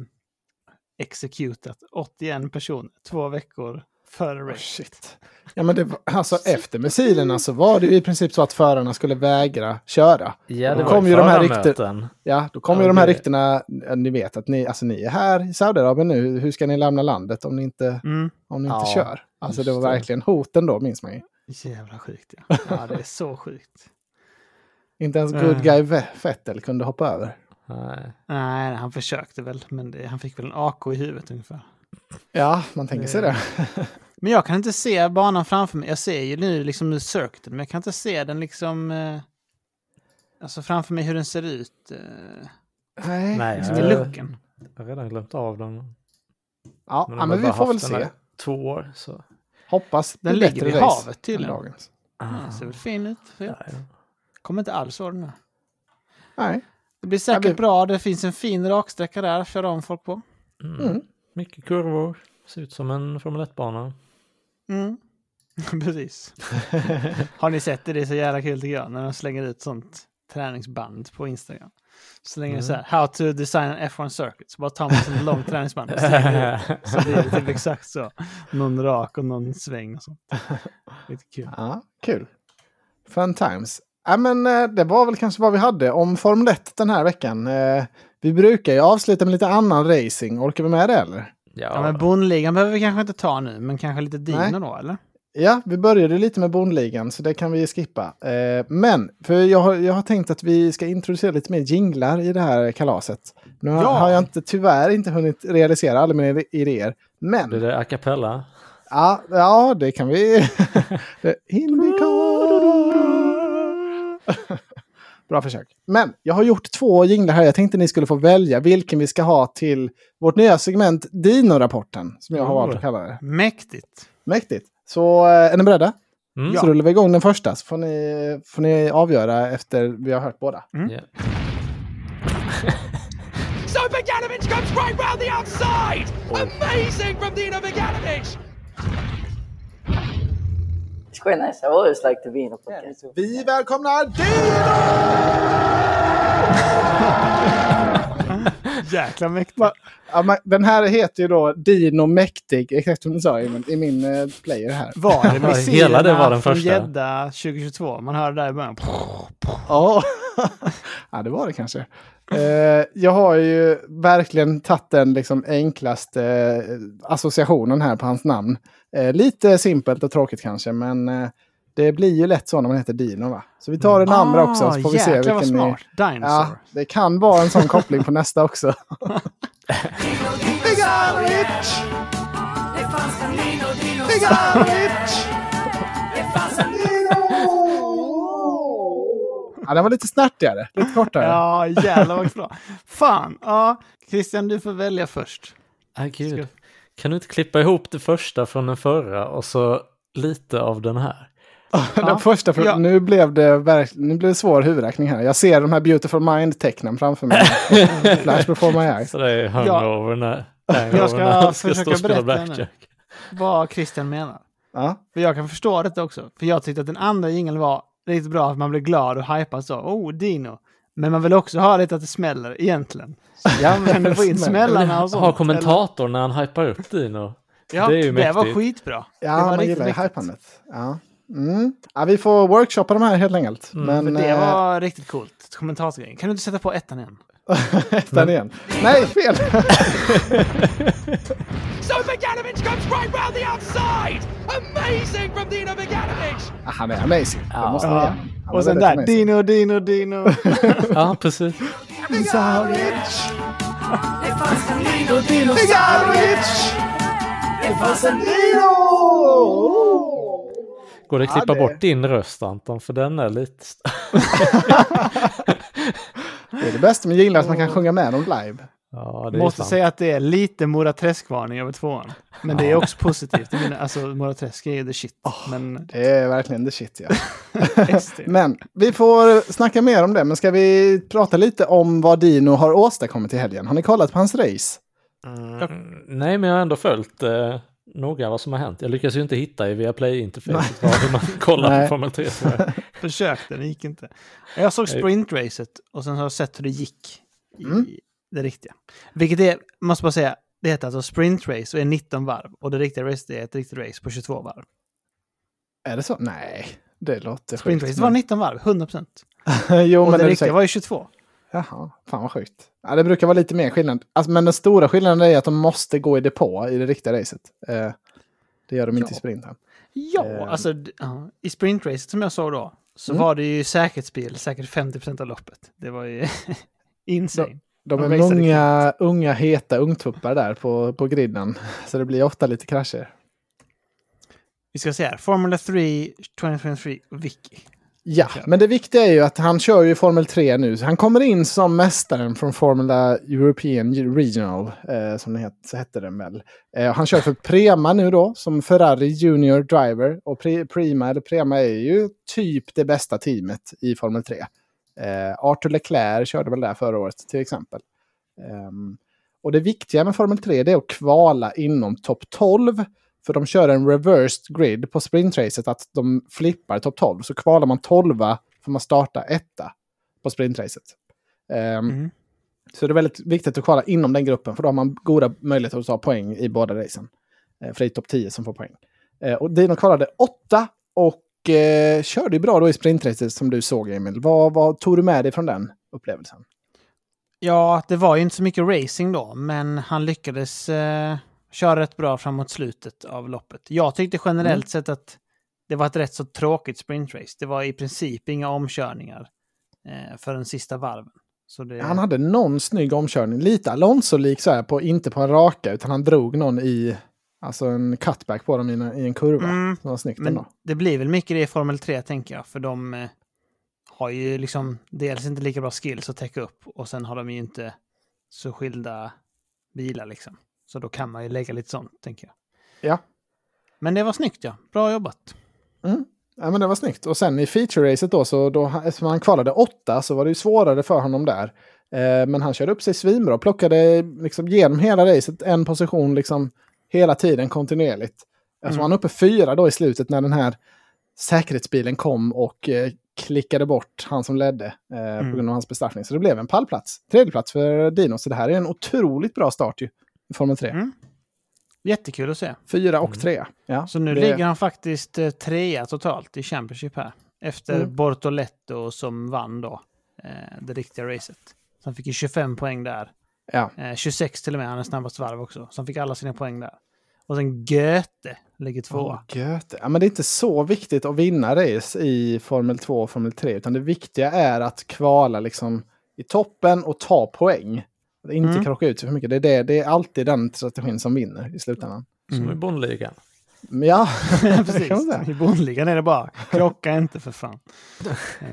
B: exekutat 81 personer två veckor Före
A: Oh, shit. Ja, men det, var- alltså, efter missilerna så var det ju i princip så att förarna skulle vägra köra.
C: Ja,
A: Då kom ju de här rykten-. Ja, då kom
C: Ja,
A: ju de här
C: det-
A: ryktena, ni vet att ni, alltså, ni är här i Saudiarabien nu, hur ska ni lämna landet om ni inte,
B: Mm.
A: om ni inte
C: Ja,
A: kör? Alltså det var
C: det.
A: verkligen hoten då, minns man ju.
B: Jävla sjukt ja. *laughs* Ja, det är så sjukt.
A: Inte ens good guy Ve- Vettel kunde hoppa över.
C: Nej.
B: Nej, han försökte väl, men det, han fick väl en AK i huvudet ungefär.
A: Ja, man tänker sig det.
B: Men jag kan inte se banan framför mig. Jag ser ju nu liksom circuiten, men jag kan inte se den liksom... Eh, alltså framför mig hur den ser ut. Eh,
A: Nej.
C: Nej,
B: liksom
C: jag-
B: i looken.
C: Jag har redan glömt av den.
A: Ja,
C: Men
A: ja, men vi får väl
C: den
A: se.
C: Två år så.
A: Hoppas det
B: Den
A: blir
B: ligger
A: race
B: havet tydligen.
A: dagens.
B: Ja, ser väl fin ut.
C: Ja, ja.
B: Kommer inte alls vara den här.
A: Nej.
B: Det blir säkert
A: vi-
B: bra. Det finns en fin raksträcka där att köra om folk på.
C: Mm.
A: Mm.
C: Mycket kurvor. Ser ut som en Formel 1-bana.
B: Mm. *laughs* Precis. *laughs* Har ni sett det? Det är så jävla kul tycker jag. När de slänger ut sånt träningsband på Instagram. Så länge är så här, how to design an F1 circuit. Så bara tar man ett sånt långt träningsband och slänger ut. Så blir det typ exakt så. Någon rak och någon sväng och sånt. Lite kul.
A: Ja, kul. Fun times. Ja, men eh, det var väl kanske vad vi hade om Formel 1 den här veckan. Vi brukar ju avsluta med lite annan racing. Orkar vi med det eller?
C: Ja,
B: Ja, men bondligan behöver vi kanske inte ta nu, men kanske lite
A: Nej.
B: Dino då, eller?
A: Ja, vi började lite med bondligan så det kan vi skippa. Eh, men, för jag har, jag har tänkt att vi ska introducera lite mer jinglar i det här kalaset. Nu har,
B: Ja.
A: har jag inte, tyvärr inte hunnit realisera alla mina idéer. Men,
C: Blir det a cappella?
A: ja, ja det kan vi. *laughs* Det- Indycar. *laughs* Bra försök. Men jag har gjort två jinglar här. Jag tänkte ni skulle få välja vilken vi ska ha till vårt nya segment Dino-rapporten. Som jag har valt att kalla det.
B: Mäktigt.
A: Mäktigt. Så eh, är ni beredda?
C: Mm.
A: Så rullar vi igång den första så får ni, får ni avgöra efter vi har hört båda.
C: Ja. *laughs*
D: So Bogdanovich comes right round the outside! Amazing from Dino Bogdanovich!
E: Quite nice. I always like to be in a podcast.
A: Vi välkomnar Dino! *laughs*
B: Jäkla mäktigt.
A: Va- Ja, den här heter ju då Dino Mäktig, exakt som du sa i min, i min eh, player här.
B: Var det
C: Hela
B: missilerna
C: det var den
B: från
C: första.
B: Gädda 2022? Man hörde där i början.
A: Ja, *laughs* ja det var det kanske. Eh, jag har ju verkligen tagit den liksom enklaste eh, associationen här på hans namn. Eh, lite simpelt och tråkigt kanske, men eh, det blir ju lätt så när man heter Dino. Va? Så vi tar den andra också, så får vi se
B: Ah, jäklar vad
A: vilken ni...
B: smart. Dinosaur.
A: Ja, det kan vara en sån koppling på nästa också. *laughs* Ja, den var lite snärtigare, lite kortare.
B: Ja, jävlar vad bra. Fan, ja. Christian, du får välja först.
C: Ah, gud.
B: Ska-
C: Kan du inte klippa ihop det första från den förra och så lite av den här? *laughs*
A: Den
B: Ja.
A: första, för
B: Ja.
A: nu, blev det verk- nu blev det svår huvudräkning här. Jag ser de här Beautiful Mind-tecknen framför mig. *laughs* Flash before my eyes.
C: Så det är hungover när, hangover
B: Jag ska
C: när ska
B: försöka berätta
C: blackjack.
B: Vad Christian menar.
A: Ja.
B: För jag kan förstå detta också. För jag tyckte att den andra jingeln var riktigt bra, att man blir glad och hypad så. Oh, Dino. Men man vill också ha lite att det smäller egentligen.
A: Ja, *laughs*
B: du få in smällarna och sånt?
C: Ha kommentator när han hypar upp Dino. *laughs*
B: Ja,
C: Det är ju
B: det var
C: mäktigt.
B: skitbra. det
A: Ja,
B: var
A: man gillar ju
B: mäktigt.
A: hypandet. Ja. Mm. ja, vi får workshoppa de här helt enkelt. Men
B: För det
A: eh,
B: var riktigt coolt. Kommentatorgrejen. Kan du inte sätta på ettan igen? *laughs*
A: ettan igen. Nej, fel!
D: So Bogdanovich comes right round the outside! Amazing from Dino Bogdanovich!
A: Ah, Han är amazing. Det måste
B: Ja. Och sen där,
A: amazing.
B: Dino, Dino, Dino. *laughs*
C: Ja, precis.
A: Bigavich! Bigavich! Det fanns en Dino!
C: Går det att klippa
A: det-
C: bort din röst Anton? För den är lite... *laughs*
A: Det är det bästa med jinglar, att man kan sjunga med dem live.
C: Ja,
B: Måste
C: sant.
B: säga att det är lite Mora Träsk-varning över tvåan. Men det är också positivt. Jag menar, Alltså, Mora Träsk är ju the shit. Men
A: Det är verkligen the shit, ja. *laughs* Men vi får snacka mer om det. Men ska vi prata lite om vad Dino har åstadkommit i helgen? Har ni kollat på hans race?
C: Mm, nej, men jag har ändå följt eh, noga vad som har hänt. Jag lyckas ju inte hitta i Viaplay-interfacet vad hur man *laughs* kollar på Formel 3. tyvärr. *laughs*
B: Försökte, det gick inte. Jag såg sprintracet och sen har jag sett hur det gick i
A: Mm.
B: Det riktiga. Vilket är, måste bara säga, det heter alltså sprint race och är 19 varv. Och det riktiga racet är ett riktigt race på 22 varv.
A: Är det så? Nej, det låter
B: Sprint
A: sjukt.
B: race var 19 varv, 100 procent. *laughs*
A: jo,
B: Och
A: men
B: det riktiga
A: säker?
B: var ju 22.
A: Jaha, fan vad sjukt. Ja, det brukar vara lite mer skillnad. Alltså, men den stora skillnaden är att de måste gå i depå i det riktiga racet. Eh, det gör de inte
B: Ja.
A: i sprinten.
B: Ja,
A: Eh.
B: alltså i sprintracet som jag såg då så
A: Mm.
B: var det ju säkerhetsbil säkert 50% av loppet. Det var ju *laughs* insane.
A: De
B: De
A: är många unga heta ungtuppar där på, på griden. Så det blir ofta lite krascher.
B: Vi ska se här, Formula 3 2023 Vicky.
A: Ja, men det viktiga är ju att han kör ju Formel 3 nu. Han kommer in som mästaren från Formula European Regional, eh, som det het, så hette den väl. Eh, han kör för Prema nu då, som Ferrari Junior Driver. Och Pre, Prima, eller Prema, är ju typ det bästa teamet i Formel 3. Eh, Arthur Leclerc körde väl där förra året till exempel. Ehm, och det viktiga med Formel 3 det är att kvala inom topp 12. För de kör en reversed grid på sprintracet, att de flippar topp 12. Så kvalar man 12 får man starta etta på sprintracet. Ehm,
B: Mm.
A: Så det är väldigt viktigt att kvala inom den gruppen, för då har man goda möjligheter att ta poäng i båda racen. Eh, för det är topp 10 som får poäng. Eh, och Dino kvalade 8 och eh, körde bra då i sprintracet som du såg Emil. Vad, vad tog du med dig från den upplevelsen?
B: Ja, det var ju inte så mycket racing då, men han lyckades eh, köra rätt bra framåt slutet av loppet. Jag tyckte generellt
A: Mm.
B: sett att det var ett rätt så tråkigt sprintrace. Det var i princip inga omkörningar eh, för den sista varven. Det,
A: Han hade någon snygg omkörning, lite Alonso-lik så här, på, inte på en raka, utan han drog någon i, alltså en cutback på dem i en, i en kurva.
B: Mm,
A: Det var snyggt
B: Men
A: ändå.
B: det blir väl mycket det i Formel 3 tänker jag, för de eh, har ju liksom dels inte lika bra skills att täcka upp och sen har de ju inte så skilda bilar liksom. Så då kan man ju lägga lite sånt, tänker jag.
A: Ja.
B: Men det var snyggt ja, bra jobbat.
A: Mm. Ja, men det var snyggt. Och sen i feature-racet då, så då, eftersom han kvalade åtta så var det ju svårare för honom där. Eh, men han körde upp sig svinbra, plockade liksom genom hela racet en position liksom hela tiden kontinuerligt. Så
B: Mm.
A: han uppe fyra då i slutet när den här säkerhetsbilen kom och eh, klickade bort han som ledde eh,
B: Mm.
A: på grund av hans bestraffning. Så det blev en pallplats, tredjeplats för Dino. Så det här är en otroligt bra start ju i Formel 3.
B: Mm. Jättekul att se.
A: Fyra och tre. Ja,
B: Så nu
A: det-
B: ligger han faktiskt eh, trea totalt i Championship här. Efter
A: Mm.
B: Bortoletto som vann då eh, det riktiga racet. Så han fick ju 25 poäng där.
A: Ja.
B: Eh, 26 till och med, han är snabbast varv också. Så han fick alla sina poäng där. Och sen Goethe ligger tvåa.
A: Åh, Goethe. Ja, men det är inte så viktigt att vinna race i Formel 2 och Formel 3. Utan det viktiga är att kvala liksom i toppen och ta poäng. Att inte
B: Mm.
A: krocka ut sig för mycket. Det är, det, det är alltid den strategin som vinner i slutändan.
C: Som i Bondligan.
A: Men ja, *laughs*
B: Precis, i bondligan är det bara krocka inte för fan. *laughs* eh,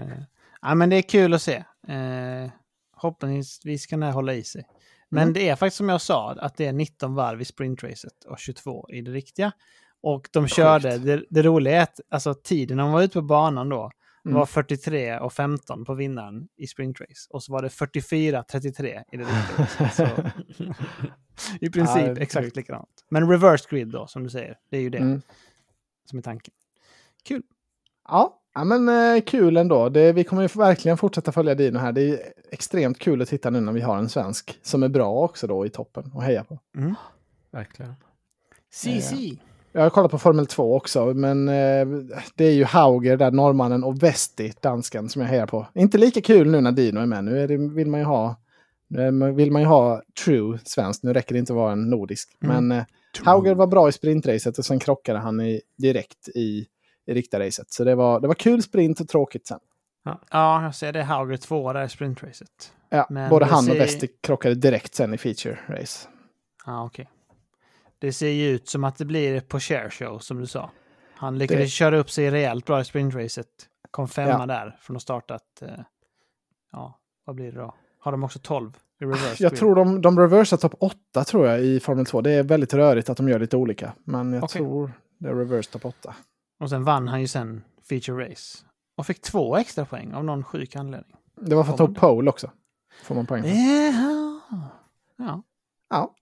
B: ja, men det är kul att se. Eh, Hoppningsvis kan det här hålla i sig. Men
A: Mm.
B: det är faktiskt som jag sa, att det är 19 varv i sprintracet och 22 i det riktiga. Och de körde, det, det roliga är att alltså, tiden de var ute på banan då
A: Mm.
B: var 43 och 15 på vinnaren i sprintrace. Och så var det 44-33 i det riktiga. Så, *laughs* *laughs* I princip
A: Ja,
B: exakt
A: sjukt.
B: likadant. Men reverse grid då, som du säger. Det är ju det
A: Mm.
B: som är tanken. Kul.
A: Ja, ja men eh, kul ändå. Det, vi kommer ju verkligen fortsätta följa Dino här. Det är extremt kul att titta nu när vi har en svensk som är bra också då i toppen och heja på.
C: Verkligen.
B: CC.
A: Jag har kollat på Formel 2 också, men eh, det är ju Hauger, där norrmannen, och Vesti, dansken, som jag hejar på. Inte lika kul nu när Dino är med. Nu är det, vill man ju ha nu vill man ju ha true svenskt. Nu räcker det inte att vara en nordisk.
B: Mm.
A: Men eh, Hauger var bra i sprintracet och sen krockade han i, direkt i, i riktiga racet. Så det var, det var kul sprint och tråkigt sen.
B: Ja, jag ser det. Hauger 2 där i sprintracet.
A: Ja,
B: Men
A: både han och
B: ser-
A: Vesti krockade direkt sen i feature race.
B: Ja, okej. Det ser ju ut som att det blir på share show, som du sa. Han lyckades
A: Det-
B: köra upp sig rejält bra i sprintracet. Kom femma
A: Ja.
B: där från att startat. Eh, ja, vad blir det då? Har de också 12 i reverse?
A: Jag tror de, de reversar topp 8 tror jag i Formel 2. Det är väldigt rörigt att de gör lite olika. Men jag
B: Okej.
A: tror det är reverse topp 8.
B: Och sen vann han ju sen feature race. Och fick två extra poäng av någon sjuk anledning.
A: Det var för top
B: det?
A: pole också. Får man poäng för.
B: Ja. ja.
A: Ja.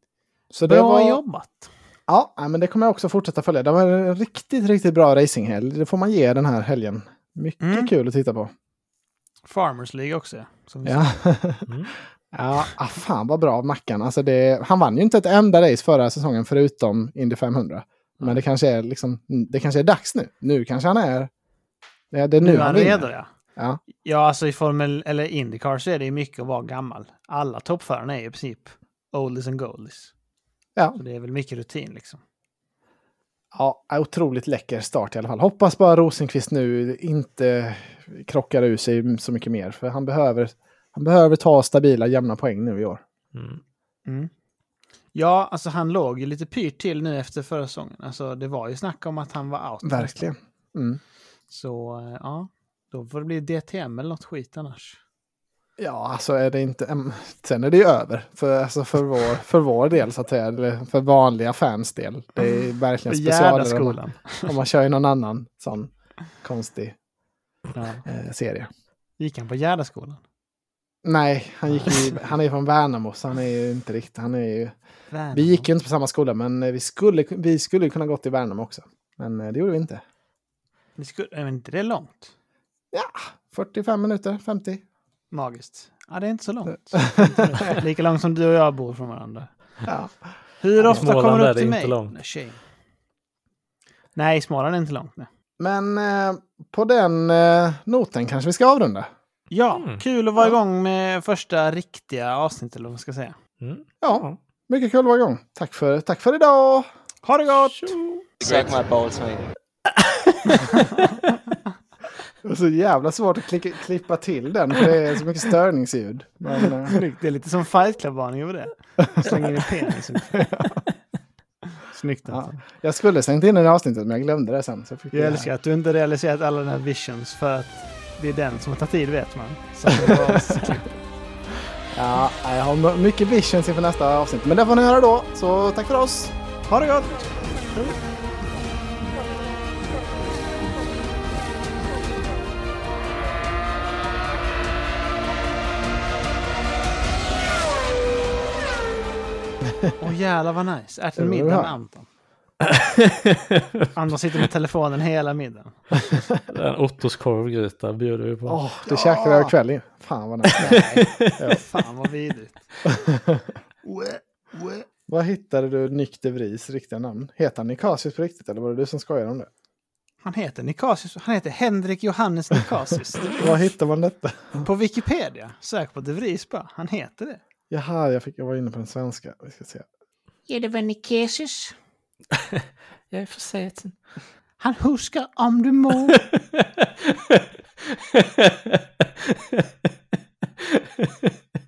A: Så det
B: Bra
A: var,
B: jobbat.
A: Ja, men det kommer jag också fortsätta följa. Det var en riktigt, riktigt bra racinghelg. Det får man ge den här helgen. Mycket
B: Mm.
A: kul att titta på.
B: Farmers League också, som vi sa.
A: Ja. *laughs*
C: Mm.
A: Ja, ah, fan vad bra Mackan. Alltså det, han vann ju inte ett enda race förra säsongen förutom Indy 500. Men det kanske är liksom, det kanske är dags nu. Nu kanske han är... Det är, det är nu,
B: Nu är han
A: vinner.
B: redo ja.
A: Ja,
B: Ja, alltså i Formel eller Indycar så är det ju mycket att vara gammal. Alla toppförarna är i princip oldies and goldies.
A: ja.
B: Så det är väl mycket rutin liksom.
A: ja, otroligt läcker start i alla fall. Hoppas bara Rosenqvist nu inte krockar ur sig så mycket mer. För han behöver, han behöver ta stabila, jämna poäng nu i år.
C: Mm.
B: Mm. Ja, alltså han låg ju lite pyrt till nu efter förra säsongen. Alltså det var ju snack om att han var out.
A: Verkligen. Mm.
B: Så eh, ja, då får det bli DTM eller något skit annars.
A: Ja, alltså är det inte... Sen är det ju över. För, alltså för, vår, för vår del, så att säga. Eller för vanliga fans del. Det är *laughs* verkligen specialare om man, om man kör i någon annan sån konstig
B: Ja.
A: eh, serie.
B: Gick han på Gärdaskolan?
A: Nej, han, gick i, *laughs* han är från Värnamo, så han är ju inte riktigt... Han är ju,
B: Värnamo.
A: vi gick ju inte på samma skola, men eh, vi skulle, vi skulle kunna gått i Värnamo också. Men eh, det gjorde vi inte.
B: Vi skulle, är inte det långt?
A: Ja, 45 minuter, 50.
B: Magiskt. Ja, det är inte så långt. *laughs* Lika långt som du och jag bor från varandra.
A: Ja.
B: Hur ofta
C: Småland
B: kommer du
C: är
B: upp
C: det
B: till
C: inte
B: mig?
C: långt.
B: Nej. Nej, Småland är inte långt. Nej.
A: Men eh, på den eh, noten kanske vi ska avrunda.
B: Ja,
C: Mm.
B: kul att vara igång med första riktiga avsnittet, eller vad man ska säga.
C: Mm.
A: Ja, mycket kul att vara igång. Tack för, tack för idag!
B: Ha det gott!
F: Suck my balls, mate. *laughs*
A: Det var så jävla svårt att klicka, klippa till den, för det är så mycket störningsljud. Men, eh. *laughs*
B: Det är lite som Fight Club-varning över det. Slänger in penisen. *laughs* Snyggt.
A: ja.
B: Anton.
A: Jag skulle slängt in den i avsnittet, men jag glömde det sen. Så jag fick
B: Jag
A: det
B: älskar
A: här.
B: att du inte realiserat alla dina visions för att det är den som tar tid vet man. *laughs*
A: Ja, jag har mycket visions inför nästa avsnitt. Men det får ni höra då, så tack för oss!
B: ha det gott! Åh jävlar vad nice. Ät en
A: Det var
B: middag med Anton. *laughs* Anton sitter med telefonen hela middagen. *laughs*
C: En Ottos korvgryta bjuder vi på.
A: Åh, det käkade jag ikväll ju. Fan vad nice.
B: Fan vad vidrigt. *laughs*
A: Vad hittade du Nick de Vries riktiga namn? Heter han Nikasius på riktigt eller var det du som skojade om det?
B: Han heter Nikasius. Han heter Henrik Johannes Nikasius.
A: Var hittar man detta?
B: På Wikipedia. Sök på De Vries bara. Han heter det.
A: Jaha, jag, fick, jag var inne på den svenska. Vi ska se.
B: Ja, det var Nikasius
C: jag är för förseten.
B: Han huskar om du må. *laughs* *laughs*